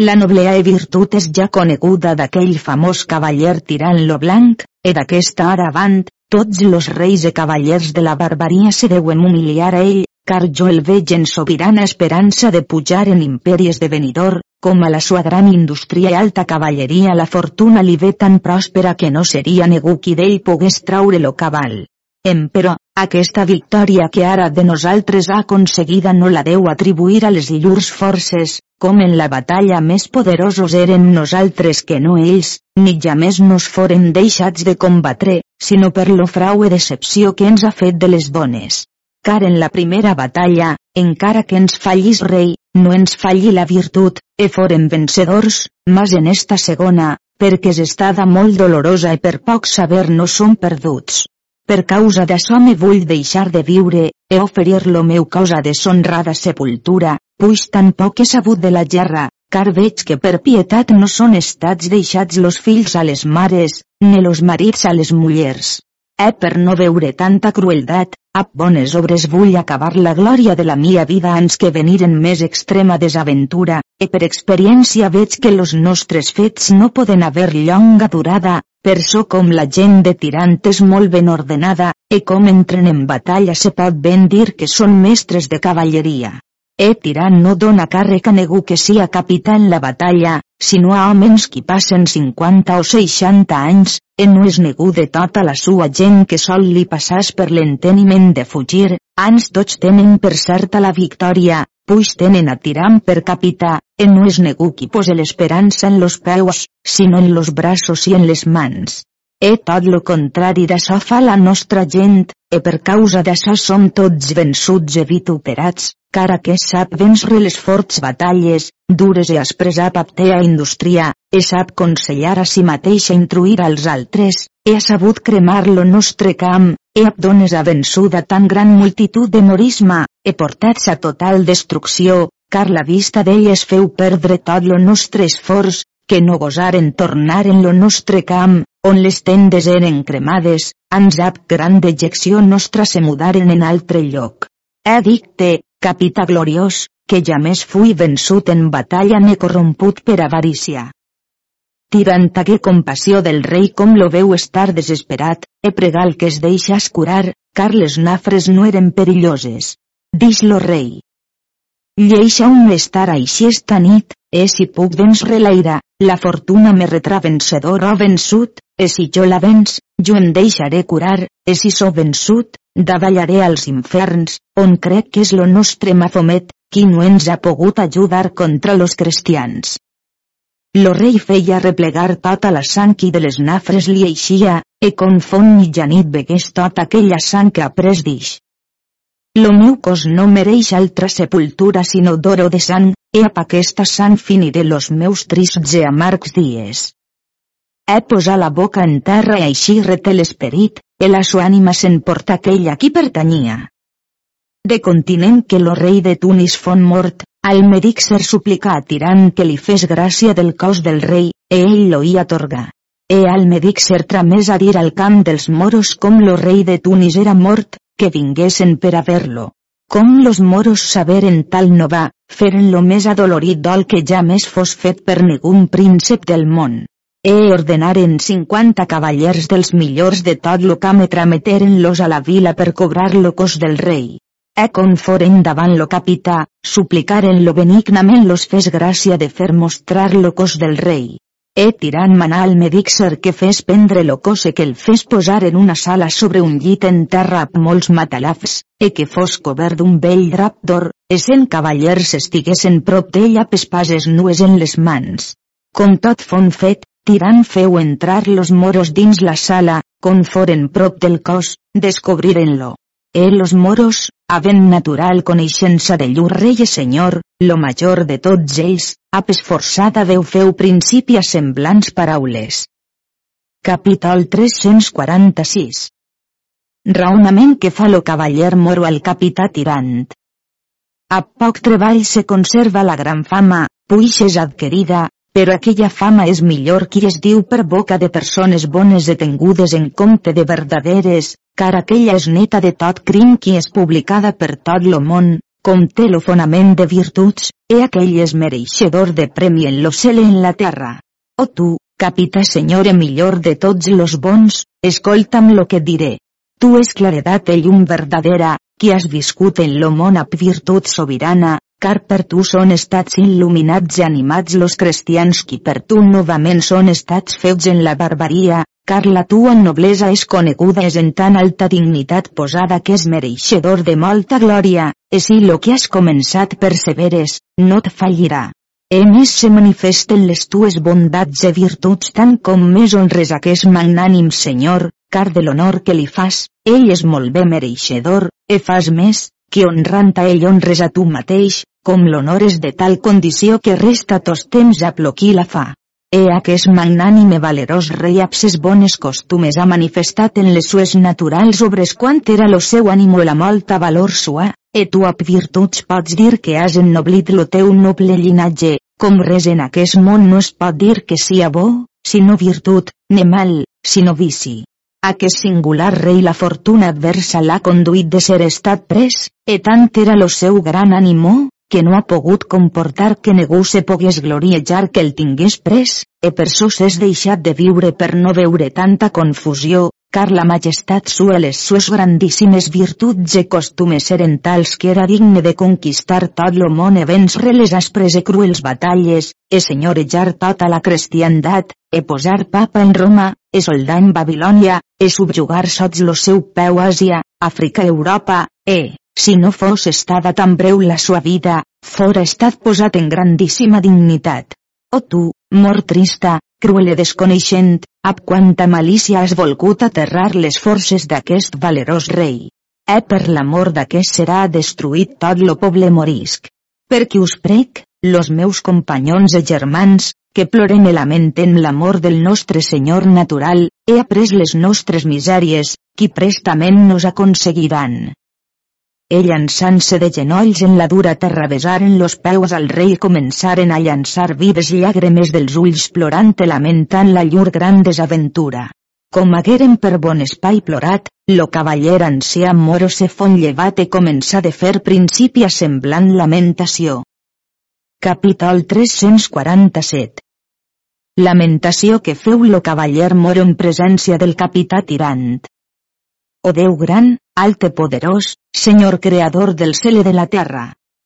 La noblea e virtut és ja coneguda d'aquell famós cavaller tirant lo blanc, e d'aquesta ara avant, tots los reis e cavallers de la barbaria se deuen humiliar a ell, car jo el veig en sobirana esperança de pujar en l'imperi esdevenidor, com a la sua gran indústria i alta cavalleria la fortuna li ve tan pròspera que no seria negu qui d'ell pogués traure lo cabal. Emperò, aquesta victòria que ara de nosaltres ha aconseguida no la deu atribuir a les llurs forces, com en la batalla més poderosos eren nosaltres que no ells, ni ja més nos foren deixats de combatre, sinó per lo frau i decepció que ens ha fet de les bones. Car en la primera batalla, encara que ens fallis rei, no ens falli la virtut, e foren vencedors, mas en esta segona, perquè és estada molt dolorosa i per poc saber no som perduts. Per causa d'això me vull deixar de viure, e oferir lo meu causa deshonrada sepultura, puix tampoc he sabut de la gerra, car veig que per pietat no són estats deixats los fills a les mares, ne los marits a les mullers. Eh per no veure tanta crueldat, a bones obres vull acabar la glòria de la mia vida ans que venir en més extrema desaventura, e per experiència veig que los nostres fets no poden haver llonga durada, per so com la gent de Tirant és molt ben ordenada, e com entren en batalla se pot ben dir que són mestres de cavalleria. E Tirant no dona càrrec a negu que sia capità en la batalla, sinó a homes qui passen 50 o 60 anys, e no és negu de tota la sua gent que sol li passàs per l'enteniment de fugir, ans tots tenen per certa la victòria, puix tenen a tiram per capità, en no és negu qui pose l'esperança en los peus, sinó en los braços i en les mans. E tot lo contrari d'açò fa la nostra gent, e per causa d'açò som tots vençuts e vituperats, cara que sap vèncer les forts batalles, dures i aspres a aptea indústria, e sap consellar a si mateix a intruir als altres, e ha sabut cremar lo nostre camp, e abdones ha vençuda tan gran multitud de morisme, e portats a total destrucció, car la vista d'elles feu perdre tot lo nostre esforç, que no gosaren tornar en lo nostre camp, on les tendes eren cremades, ans ap gran dejecció nostra se mudaren en altre lloc. He dicte, capità gloriós, que ja més fui vençut en batalla ne corromput per avarícia. Tirant hagué compassió del rei com lo veu estar desesperat, he pregal que es deixas curar, car les nafres no eren perilloses. Dix lo rei. Lleixa un estar així esta nit, e si puc vèncer l'aire, la fortuna me retrà vencedor o vençut, e si jo la venç, jo em deixaré curar, e si so vençut, davallaré als inferns, on crec que és lo nostre Mafomet, qui no ens ha pogut ajudar contra los cristians. Lo rei feia replegar tota la sang i de les nafres li eixia, e confon mitjanit vegués tota aquella sang que ha pres dix. Lo meu cos no mereix altra sepultura sinó d'oro de sang, e ap aquesta sang finiré los meus trists e amargs dies. He posat la boca en terra i així reté l'esperit, e la sua ànima s'emporta aquell a qui pertanyia. De continent que lo rei de Tunis fon mort, al ser suplica a Tirant que li fes gràcia del cos del rei, e ell lo hi atorga. E al medic ser tramés a dir al camp dels moros com lo rei de Tunis era mort, que vinguessin per a ver-lo. Com los moros saberen tal no va, feren lo més adolorit dol que ja més fos fet per ningun príncep del món. E ordenaren 50 cavallers dels millors de tot lo camp e trameteren-los a la vila per cobrar lo cos del rei. E conforen davant lo capità, suplicaren-lo benignament los fes gràcia de fer mostrar lo cos del rei. E tirant manar al medixer que fes prendre lo cos e que el fes posar en una sala sobre un llit en terra amb molts matalafs, e que fos cobert d'un vell drap d'or, e cent cavallers estiguessin prop d'ell amb espases nues en les mans. Com tot fon fet, Tirant feu entrar los moros dins la sala, con foren prop del cos, descobriren-lo. E los moros, havent natural coneixença de llur rei i senyor, lo major de tots ells, ap esforçada veu feu principi a semblants paraules. Capítol 346 Raonament que fa lo cavaller moro al capità tirant. A poc treball se conserva la gran fama, puix és adquirida, però aquella fama és millor qui es diu per boca de persones bones detengudes en compte de verdaderes, car aquella és neta de tot crim qui és publicada per tot lo món, com té lo fonament de virtuts, e aquell és mereixedor de premi en lo cel en la terra. O tu, capità senyore millor de tots los bons, escolta'm lo que diré. Tu és claredat i llum verdadera, qui has viscut en lo món amb virtut sobirana, car per tu són estats il·luminats i animats los cristians qui per tu novament són estats fets en la barbaria, car la tua noblesa és coneguda és en tan alta dignitat posada que és mereixedor de molta glòria, e si lo que has començat perseveres, no et fallirà. E més se manifesten les tues bondats i virtuts tant com més honres aquest magnànim Senyor, car de l'honor que li fas, ell és molt bé mereixedor, e fas més, que honrant a ell honres a tu mateix, com l'honor és de tal condició que resta tos temps a ploquí la fa. E aquest magnànime valerós rei abses bones costumes ha manifestat en les sues naturals obres quant era lo seu ànimo la molta valor sua, e tu ap virtuts pots dir que has ennoblit lo teu noble llinatge, com res en aquest món no es pot dir que sia bo, sinó virtut, ne mal, sinó vici. Aquest singular rei la fortuna adversa l'ha conduït de ser estat pres, e tant era lo seu gran ànimo, que no ha pogut comportar que ningú se pogués gloriejar que el tingués pres, e per sos és deixat de viure per no veure tanta confusió, car la majestat sua les sues grandíssimes virtuts e costumes eren tals que era digne de conquistar tot lo món e vèncer les aspres e cruels batalles, e senyorejar tota la cristiandat, e posar papa en Roma, e soldar en Babilònia, e subjugar sots lo seu peu Àsia, Àfrica Europa, e, si no fos estada tan breu la sua vida, fora estat posat en grandíssima dignitat. O tu, mort trista, cruel desconeixent, ab quanta malícia has volgut aterrar les forces d'aquest valerós rei. E per l'amor d'aquest serà destruït tot lo poble morisc. Perquè us prec, los meus companyons i germans, que plorem i lamenten l'amor del nostre Senyor natural, he après les nostres misèries, qui prestament nos aconseguiran. Ell llançant-se de genolls en la dura terra besaren los peus al rei i començaren a llançar vives llàgrimes dels ulls plorant i lamentant la llur gran desaventura. Com hagueren per bon espai plorat, lo cavaller ancià moro se fon llevat i començà de fer principi a semblant lamentació. Capítol 347 Lamentació que feu lo cavaller moro en presència del capità tirant. O Déu gran, alt i poderós, Senyor creador del cel i de la terra,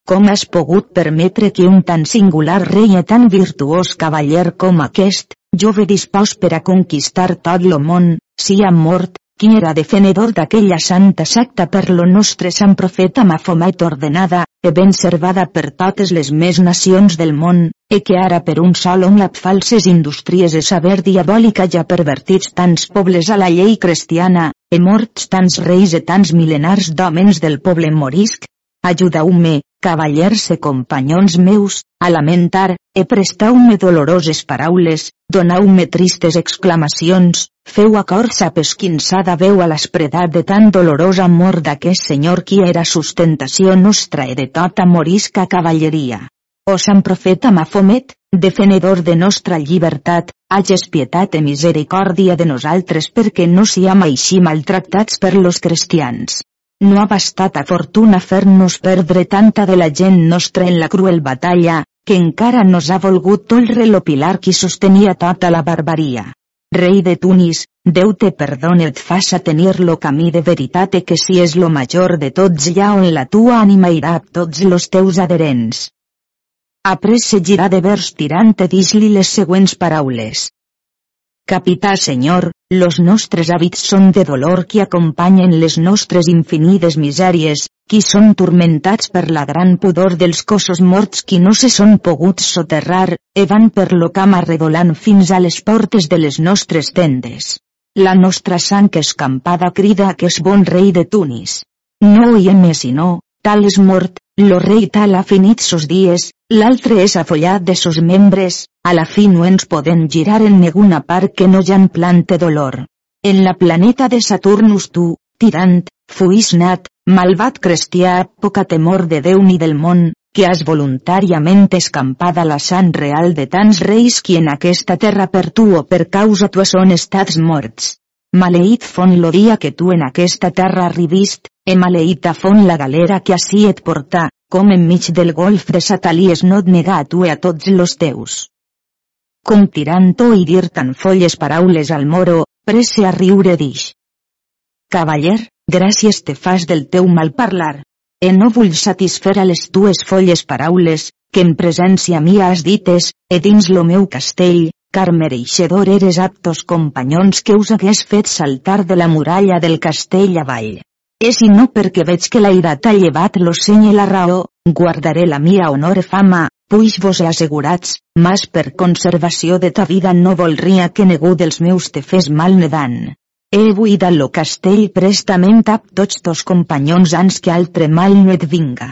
com has pogut permetre que un tan singular rei i tan virtuós cavaller com aquest, jove dispòs per a conquistar tot lo món, sia mort, qui era defenedor d'aquella santa secta per lo nostre sant profeta Mahomet ordenada, e ben servada per totes les més nacions del món, e que ara per un sol amb falses indústries e saber diabòlica ja pervertits tants pobles a la llei cristiana, e morts tants reis e tants milenars d'homens del poble morisc, ajudeu-me, cavallers e companyons meus, a lamentar, e prestau-me doloroses paraules, donau-me tristes exclamacions, feu acord sa pesquinçada veu a l'espredat de tan dolorós amor d'aquest senyor qui era sustentació nostra e de tota morisca cavalleria. O sant profeta Mafomet, defenedor de nostra llibertat, hages pietat i misericòrdia de nosaltres perquè no siam així maltractats per los cristians. No ha bastat a fortuna fer-nos perdre tanta de la gent nostra en la cruel batalla, que encara nos ha volgut tolre lo pilar qui sostenia tota la barbaria. Rei de Tunis, Déu te perdone et faça tenir lo camí de veritat e que si és lo major de tots ja on la tua ànima irà tots los teus adherents. Après se girà de vers tirant e dis-li les següents paraules. Capità senyor, los nostres hàbits són de dolor qui acompanyen les nostres infinides misèries, qui són turmentats per la gran pudor dels cossos morts qui no se són poguts soterrar, e van per lo camp arredolant fins a les portes de les nostres tendes. La nostra sang escampada crida que és bon rei de Tunis. No oiem més sinó, tal és mort, lo rei tal ha finit sos dies, l'altre és afollat de sos membres, a la fi no ens podem girar en ninguna part que no ja en plante dolor. En la planeta de Saturnus tu, tirant, fuis nat, malvat cristià, poca temor de Déu ni del món, que has voluntàriament escampada la sang real de tants reis qui en aquesta terra per tu o per causa tua són estats morts. Maleït fon lo dia que tu en aquesta terra arribist, e maleïta fon la galera que ací et portà, com enmig del golf de Satalies no et nega a tu e a tots los teus. Com tirant-ho i dir tan folles paraules al moro, presse a riure dix. Cavaller, gràcies te fas del teu mal parlar. E no vull satisfer a les tues folles paraules, que en presència mia has dites, e dins lo meu castell, car mereixedor eres aptos companyons que us hagués fet saltar de la muralla del castell avall. És i no perquè veig que ira t'ha llevat lo seny i la raó, guardaré la mia honor i fama, puix vos assegurats, mas per conservació de ta vida no volria que negu dels meus te fes mal nedant. He buida lo castell prestament ap tots tos companyons ans que altre mal no et vinga.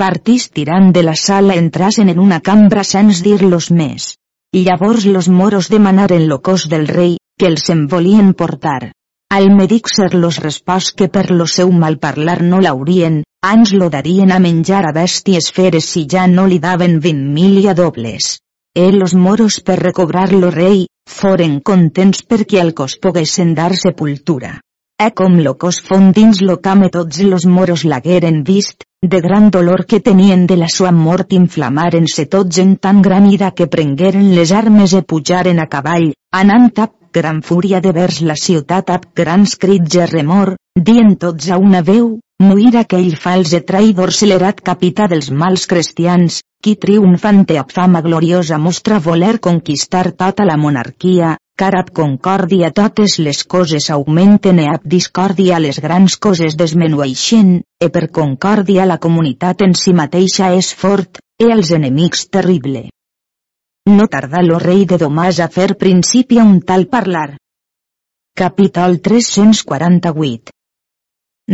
Partís tirant de la sala entrasen en una cambra sens dir-los més. Llavors los moros demanaren lo cos del rei, que els en volien portar. Al medic ser los respòs que per lo seu mal parlar no l'haurien, ans lo darien a menjar a bèsties feres si ja no li daven vint mil dobles. E los moros per recobrar lo rei, foren contents perquè al cos poguessin dar sepultura. E com lo cos fon dins lo camp tots los moros l'hagueren vist, de gran dolor que tenien de la sua mort inflamaren-se tots en tan gran ira que prengueren les armes e pujaren a cavall, anant a gran fúria de vers la ciutat ab grans crits i remor, dient tots a una veu, muir aquell fals e traïdor celerat capità dels mals cristians, qui triomfante ab fama gloriosa mostra voler conquistar tota la monarquia, car ab concòrdia totes les coses augmenten e ab discòrdia les grans coses desmenueixen, e per concòrdia la comunitat en si mateixa és fort, e els enemics terrible. No tarda lo rei de Domàs a fer principi a un tal parlar. Capítol 348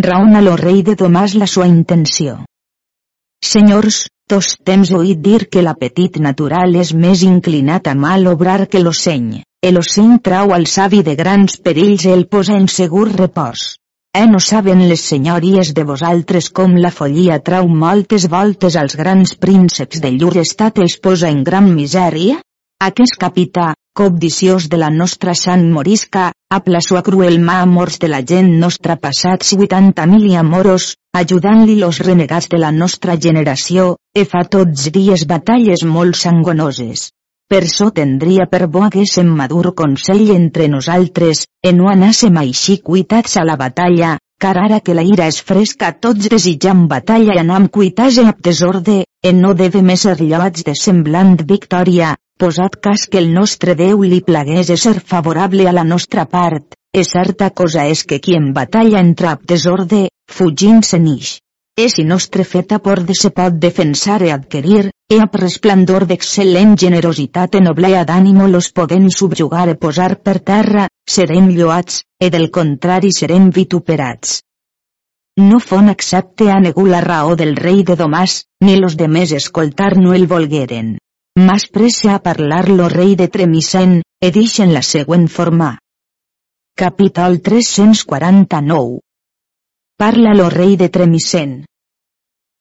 Raona lo rei de Domàs la sua intenció. Senyors, tos temps oït dir que l'apetit natural és més inclinat a mal obrar que l'oceny, el oceny trau al savi de grans perills i el posa en segur repòs. Eh no saben les senyories de vosaltres com la follia trau moltes voltes als grans prínceps de llur estat els posa en gran misèria? Aquest capità, cobdiciós de la nostra sant morisca, apla sua cruel mà amors de la gent nostra passats 80.000 i amoros, ajudant-li los renegats de la nostra generació, e fa tots dies batalles molt sangonoses. Per so tendria per bo haguéssim madur consell entre nosaltres, e no anàssim així cuitats a la batalla, car ara que la ira és fresca tots desitjam batalla i anam cuitats amb desorde, e no devem ser lloats de semblant victòria, posat cas que el nostre Déu li plagués ser favorable a la nostra part, e certa cosa és que qui en batalla entra a desorde, fugint se nix. E nostre feta por de se pot defensar e adquirir, e a resplandor d'excel·lent generositat e noblea d'ànimo los podem subjugar e posar per terra, serem lloats, e del contrari serem vituperats. No fon accepte a negu la raó del rei de Domàs, ni los demés escoltar no el volgueren. Mas prese a parlar lo rei de Tremisen, e dix en la següent forma. Capítol 349 Parla lo rei de Tremisen.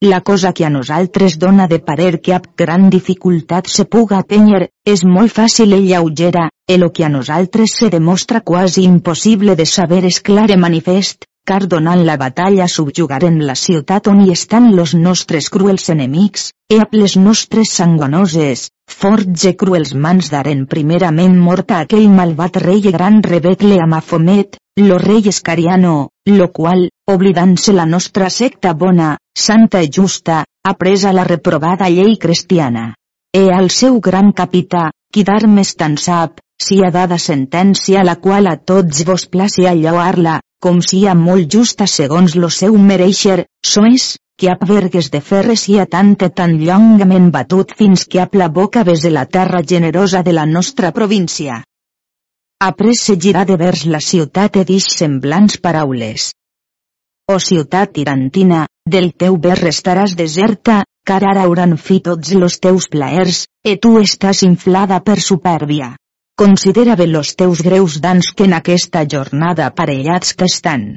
La cosa que a nosaltres dona de parer que ab gran dificultat se puga atenyer, és molt fàcil i lleugera, e lo que a nosaltres se demostra quasi impossible de saber és clar i manifest, car donant la batalla subjugaren la ciutat on hi estan los nostres cruels enemics, e amb les nostres sangonoses, forts e cruels mans daren primerament mort a aquell malvat rei gran rebecle a Mafomet, lo rei Escariano, lo qual, oblidant-se la nostra secta bona, santa i justa, ha presa la reprovada llei cristiana. E al seu gran capità, qui d'armes tan sap, si ha dada sentència la qual a tots vos placi a lloar-la, com sia molt justa segons lo seu mereixer, sois, que ap vergues de ferre sia tant e tan llongament batut fins que ap la boca bese la terra generosa de la nostra província. Après se girà de vers la ciutat e dix semblants paraules. O ciutat tirantina, del teu ver restaràs deserta, car ara hauran fi tots los teus plaers, e tu estàs inflada per supèrbia. Considera bé los teus greus dans que en aquesta jornada aparellats que estan.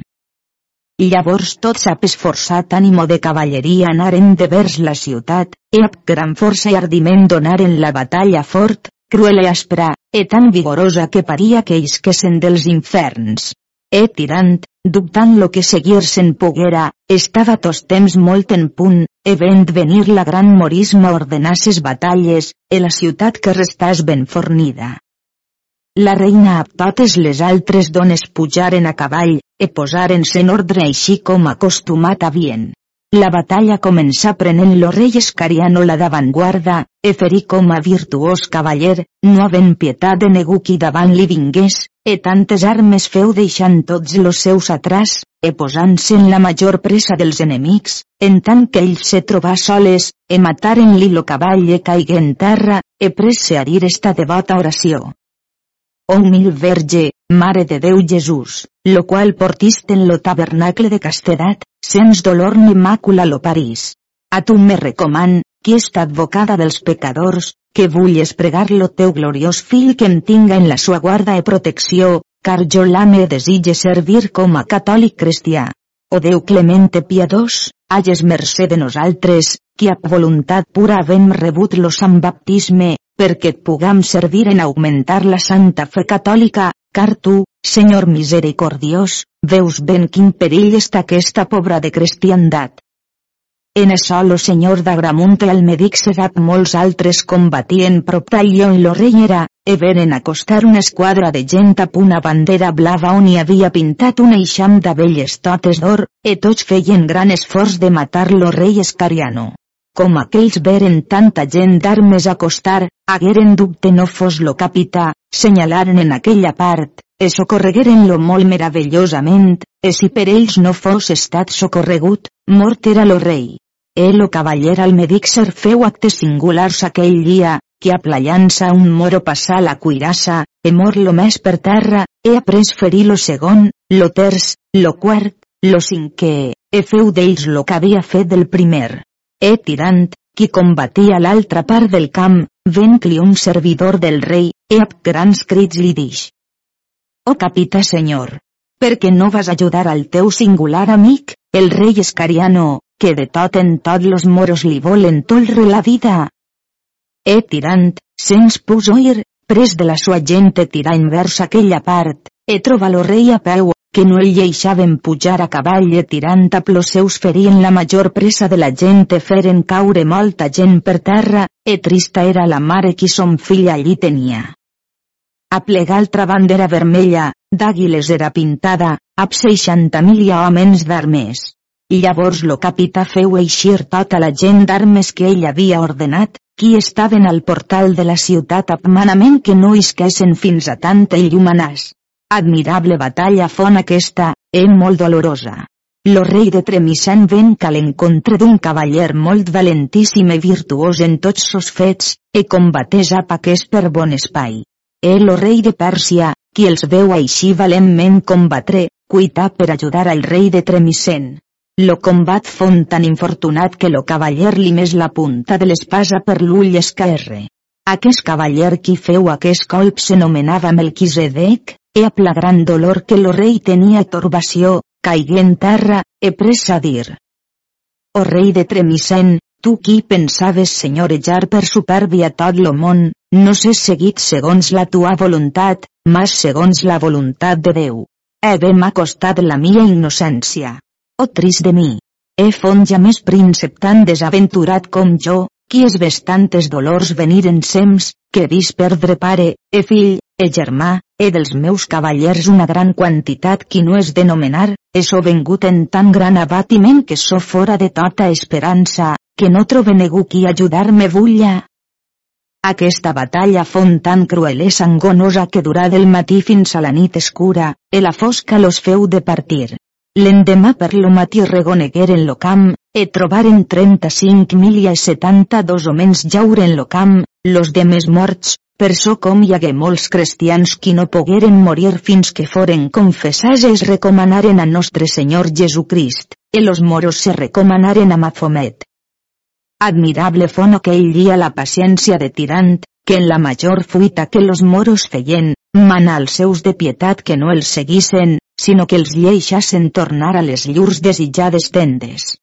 Llavors tots ap esforçat ànimo de cavalleria anaren de vers la ciutat, e ap gran força i ardiment donaren la batalla fort, cruel i aspra, e tan vigorosa que paria que isquesen dels inferns. E tirant, dubtant lo que seguir-se'n poguera, estava tos temps molt en punt, e vent venir la gran morisma ordenasses batalles, e la ciutat que restàs ben fornida. La reina a totes les altres dones pujaren a cavall, e posaren-se en ordre així com acostumat havien. La batalla començà prenent lo rei Escariano la d'avantguarda, e ferí com a virtuós cavaller, no havent pietat de negu qui davant li vingués, e tantes armes feu deixant tots los seus atrás, e posant-se en la major pressa dels enemics, en tant que ell se trobà soles, e mataren-li lo cavall e caigué en terra, e presse a dir esta devota oració. O humil verge, Mare de Déu Jesús, lo qual portiste en lo tabernacle de castedat, sens dolor ni màcula lo parís. A tu me recoman, qui està advocada dels pecadors, que vulles pregar lo teu gloriós fill que em tinga en la sua guarda e protecció, car jo l'ame desitge servir com a catòlic cristià. O Déu clemente piadós, hages mercè de nosaltres, qui a voluntat pura havem rebut lo sant baptisme, perquè et pugam servir en augmentar la santa fe catòlica, car tu, Senyor misericordiós, veus ben quin perill està aquesta pobra de cristiandat. En això lo senyor d'Agramunt el medic segat molts altres combatien prop d'allò i lo rei era, e veren acostar una esquadra de gent a una bandera blava on hi havia pintat un eixam d'abelles totes d'or, e tots feien gran esforç de matar lo rei Escariano com aquells veren tanta gent d'armes acostar, hagueren dubte no fos lo capità, senyalaren en aquella part, e socorregueren-lo molt meravellosament, e si per ells no fos estat socorregut, mort era lo rei. El o cavaller al ser feu actes singulars aquell dia, que aplayant-se un moro passà la cuirassa, e mor lo més per terra, e après ferir lo segon, lo terç, lo quart, lo cinquè, e feu d'ells lo que havia fet del primer. E tirant, qui combatia l'altra part del camp, ven-li un servidor del rei, e amb grans crits li dix. Oh capità senyor! Per què no vas ajudar al teu singular amic, el rei Escariano, que de tot en tot los moros li volen tolre la vida? E tirant, sens pus oir, pres de la sua gente tirar envers aquella part, e troba lo rei a peu, que no el lleixaven pujar a cavall e tirant a plos seus ferien la major pressa de la gent e feren caure molta gent per terra, e trista era la mare qui son fill allí tenia. A plegar altra bandera vermella, d'àguiles era pintada, ab seixanta mil homes d'armes. Llavors lo capità feu eixir tota la gent d'armes que ell havia ordenat, qui estaven al portal de la ciutat ab manament que no isquessin fins a tanta llumanàs. Admirable batalla fon aquesta, e molt dolorosa. Lo rei de Tremisen ven a l'encontre d'un cavaller molt valentíssim i virtuós en tots sos fets, e combatés a aquest per bon espai. El o rei de Pèrsia, qui els veu així valentment combatre, cuità per ajudar al rei de Tremisen. Lo combat fon tan infortunat que lo cavaller li més la punta de l'espasa per l'ull esquerre. Aquest cavaller qui feu aquest colp s'anomenava Melquisedec, e a gran dolor que lo rei tenia torbació, caigué en terra, e pressa a dir. O rei de Tremisen, Tu qui pensaves senyorejar per supèrbia tot lo món, no sé seguit segons la tua voluntat, mas segons la voluntat de Déu. E bé m'ha costat la mia innocència. Oh trist de mi! He font ja més príncep tan desaventurat com jo, qui es ves tantes dolors venir en sems, que vis perdre pare, e fill, e germà, e dels meus cavallers una gran quantitat qui no és denomenar, e so vengut en tan gran abatiment que so fora de tota esperança, que no trobe ningú qui ajudar-me vulla. Aquesta batalla fon tan cruel i sangonosa que durà del matí fins a la nit escura, e la fosca los feu de partir. L'endemà per lo matí reconegueren lo camp, e trobaren 35 mil i 72 homens jauren lo camp, los demes morts, per so com hi hagué molts cristians qui no pogueren morir fins que foren confessats es recomanaren a Nostre Senyor Jesucrist, e los moros se recomanaren a Mafomet. Admirable fon aquell dia la paciència de Tirant, que en la major fuita que los moros feien, mana als seus de pietat que no els seguissen, sinó que els lleixassen tornar a les llurs desitjades tendes.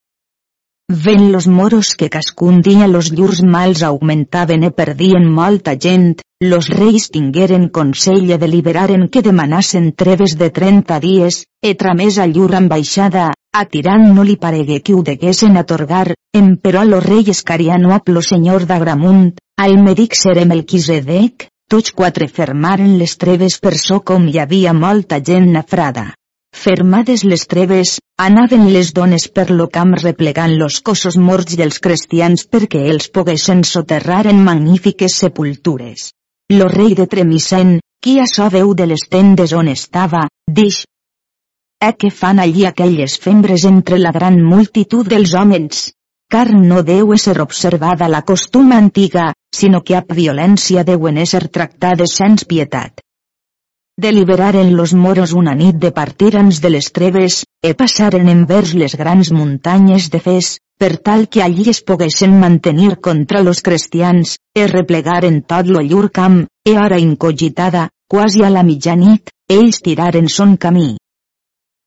Ven los moros que cascun dia los llurs mals augmentaven e perdien molta gent, los reis tingueren consell e deliberaren que demanassen treves de 30 dies, e tramés a llur ambaixada, a Tirant no li paregué que ho deguessin atorgar, emperò lo rei escariano a plo senyor d'Agramunt, al medic ser Melquisedec, tots quatre fermaren les treves per so com hi havia molta gent nafrada. Fermades les treves, anaven les dones per lo camp replegant los cossos morts dels cristians perquè els poguessin soterrar en magnífiques sepultures. Lo rei de Tremisen, qui a so veu de les tendes on estava, dix, Eh què fan allí aquelles fembres entre la gran multitud dels homes? Car no deu ser observada la costuma antiga, sinó que ap violència deuen ser tractades sens pietat. Deliberaren los moros una nit de partirans de les treves, e passaren envers les grans muntanyes de Fes, per tal que allí es poguessin mantenir contra los cristians, e replegaren tot lo llur camp, e hora incogitada, quasi a la mitjanit, ells tiraren son camí.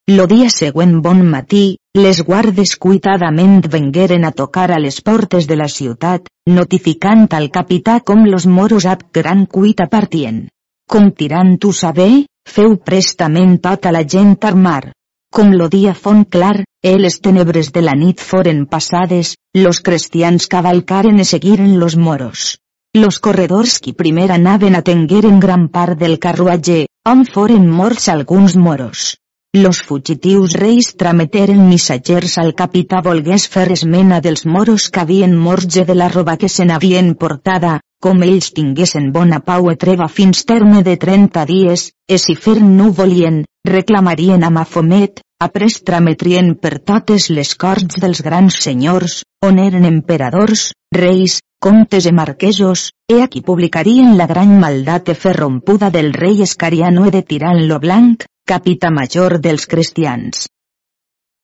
Lo dia següent bon matí, les guardes cuitadament vengueren a tocar a les portes de la ciutat, notificant al capità com los moros ab gran cuita partien. Com tirant tu saber, feu prestament tota la gent armar. Com lo dia fon clar, e les tenebres de la nit foren passades, los cristians cavalcaren e seguiren los moros. Los corredors qui primer anaven atengueren gran part del carruatge, on foren morts alguns moros. los fugitius reis trameteren missatgers al capità volgués fer esmena dels moros que havien morge de la roba que se n'havien portada, com ells tinguessin bona pau e treva fins terme de 30 dies, e si fer no volien, reclamarien a Mafomet, Après trametrien per totes les corts dels grans senyors, on eren emperadors, reis, comtes i marquesos, e aquí publicarien la gran maldat e fer rompuda del rei Escariano e de Tirant lo Blanc, capita major dels cristians.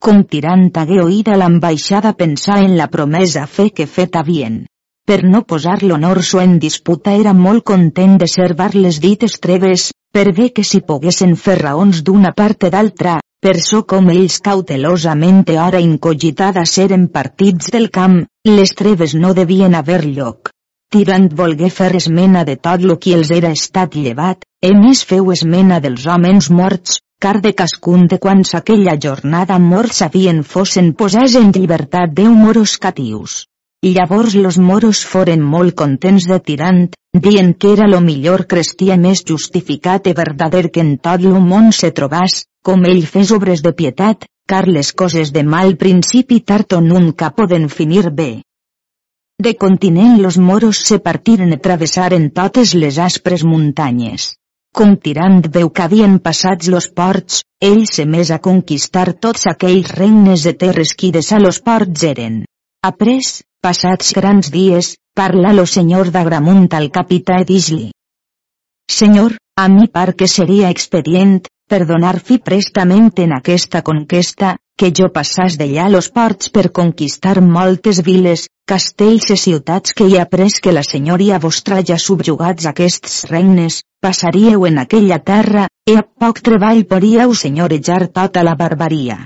Com Tirant hagué oïda l'ambaixada pensar en la promesa fe que fet havien. Per no posar l'honor so en disputa era molt content de servar les dites treves, per bé que si poguessin fer raons d'una part e d'altra, per so com ells cautelosament hora incogitada seren partits del camp, les treves no devien haver lloc. Tirant volgué fer esmena de tot lo qui els era estat llevat, e més feu esmena dels homes morts, car de cascun de quants aquella jornada morts havien fossin posats en llibertat deu moros catius. Llavors los moros foren molt contents de Tirant, dient que era lo millor cristià més justificat i verdader que en tot lo món se trobàs, com ell fes obres de pietat, car les coses de mal principi tard o nunca poden finir bé. De continent los moros se partiren i travessaren totes les aspres muntanyes. Com tirant veu que havien passats los ports, ell se més a conquistar tots aquells regnes de terres qui de sa los ports eren. Après, passats grans dies, parla lo senyor d'Agramunt al capità Edisli. Senyor, a mi par que seria expedient, perdonar fi prestament en aquesta conquesta, que jo passàs d'allà los ports per conquistar moltes viles, castells i ciutats que hi ha pres que la senyoria vostra ja subjugats aquests regnes, passaríeu en aquella terra, e a poc treball podríeu senyorejar tota la barbaria.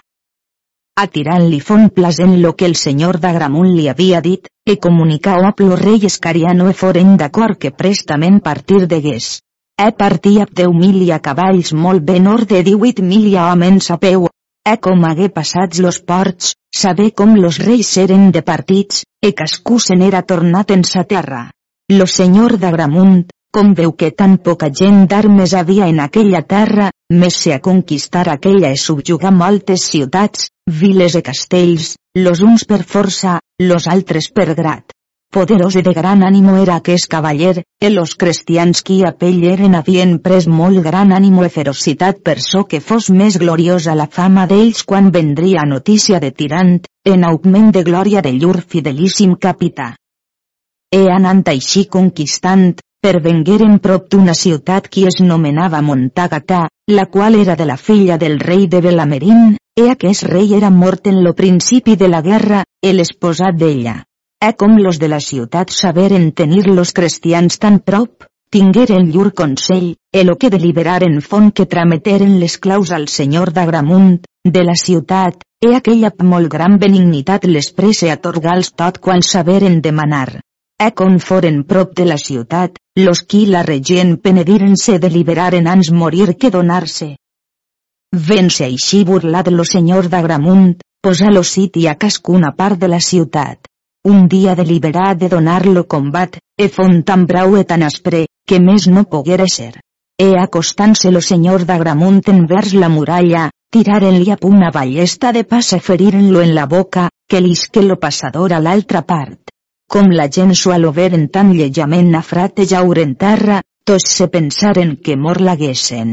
Atirant-li font plasent lo que el senyor d'Agramunt li havia dit, e comunicau a plo rei Escariano e foren d'acord que prestament partir degués. E partia deu mil a cavalls molt ben or de 18 mil a homes a peu. E com hagué passats los ports, saber com los reis eren de partits, e cascú se n'era tornat en sa terra. Lo senyor d'Agramunt, com veu que tan poca gent d'armes havia en aquella terra, més se a conquistar aquella e subjugar moltes ciutats, viles e castells, los uns per força, los altres per grat. Poderós i de gran ànimo era aquest cavaller, e los cristians qui a pell eren havien pres molt gran ànimo e ferocitat per so que fos més gloriosa la fama d'ells quan vendria notícia de tirant, en augment de glòria de llur fidelíssim capità. E anant així conquistant, per vengueren prop d'una ciutat qui es nomenava Montagatà, la qual era de la filla del rei de Belamerín, e aquest rei era mort en lo principi de la guerra, el esposat d'ella. E com los de la ciutat saberen tenir los cristians tan prop, tingueren llur consell, e lo que deliberaren fon que trameteren les claus al senyor d'Agramunt, de la ciutat, e aquella molt gran benignitat les prese atorgals tot quan saberen demanar. E com foren prop de la ciutat, los qui la regien penediren-se deliberaren ans morir que donar-se. Vence així burlat lo senyor d'Agramunt, posa lo siti a cascuna part de la ciutat un dia deliberat de donar-lo combat, e font tan brau e tan aspre, que més no poguera ser. E acostant-se lo senyor d'Agramunt envers la muralla, tiraren-li a una ballesta de pas e feriren-lo en la boca, que l'isque lo passador a l'altra part. Com la gent sualo veren tan llejament frate jaure en terra, tots se pensaren que mor l'aguessen.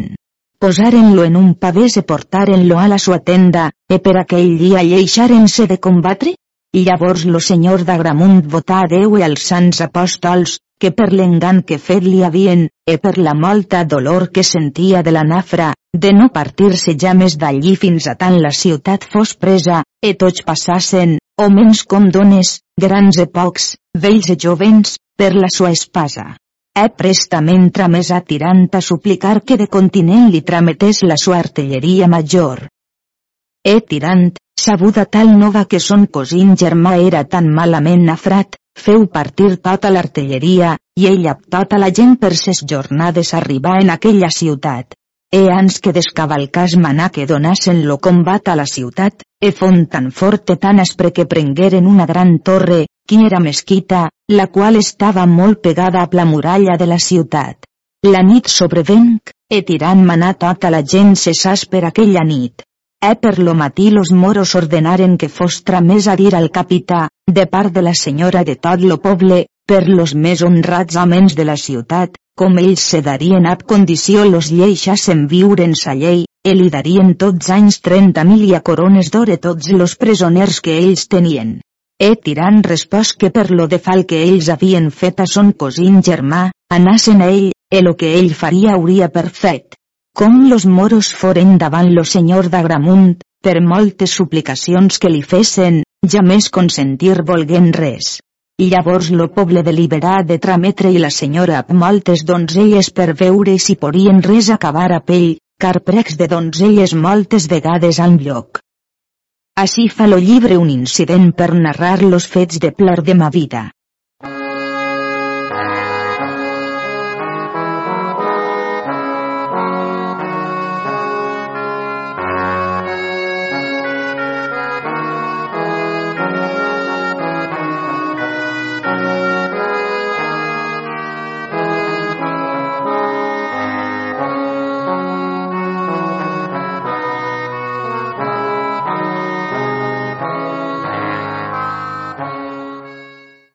Posaren-lo en un pavès e portaren-lo a la sua tenda, e per aquell dia lleixaren-se de combatre? Llavors lo senyor d'Agramunt votà a Déu i als sants apòstols, que per l'engant que fet li havien, e per la molta dolor que sentia de la nafra, de no partir-se ja més d'allí fins a tant la ciutat fos presa, e tots passassen, homens com dones, grans e pocs, vells e jovens, per la sua espasa. E prestament tramés a tirant a suplicar que de continent li trametés la sua artilleria major. E tirant, Sabuda tal nova que son cosín germà era tan malament nafrat, feu partir tota l'artilleria, i ell tota la gent per ses jornades arribar en aquella ciutat. E ans que descavalcàs manà que donassen lo combat a la ciutat, e font tan forte tan aspre que prengueren una gran torre, qui era mesquita, la qual estava molt pegada a la muralla de la ciutat. La nit sobrevenc, e tirant manar tota la gent cessàs per aquella nit. E per lo matí los moros ordenaren que fos tramés a dir al capità, de part de la senyora de tot lo poble, per los més honrats amens de la ciutat, com ells se darien ab condició los lleixassen viure en sa llei, e li darien tots anys trenta mil i a corones d'ore tots los presoners que ells tenien. E tirant respost que per lo de fal que ells havien fet a son cosín germà, anassen a ell, e lo que ell faria hauria per fet. Com los moros foren davant lo senyor d'Agramunt, per moltes suplicacions que li fessen, ja més consentir volguent res. Llavors lo poble deliberà de trametre i la senyora amb moltes donzelles per veure si podien res acabar a pell, car precs de donzelles moltes vegades al lloc. Així fa lo llibre un incident per narrar los fets de plor de ma vida.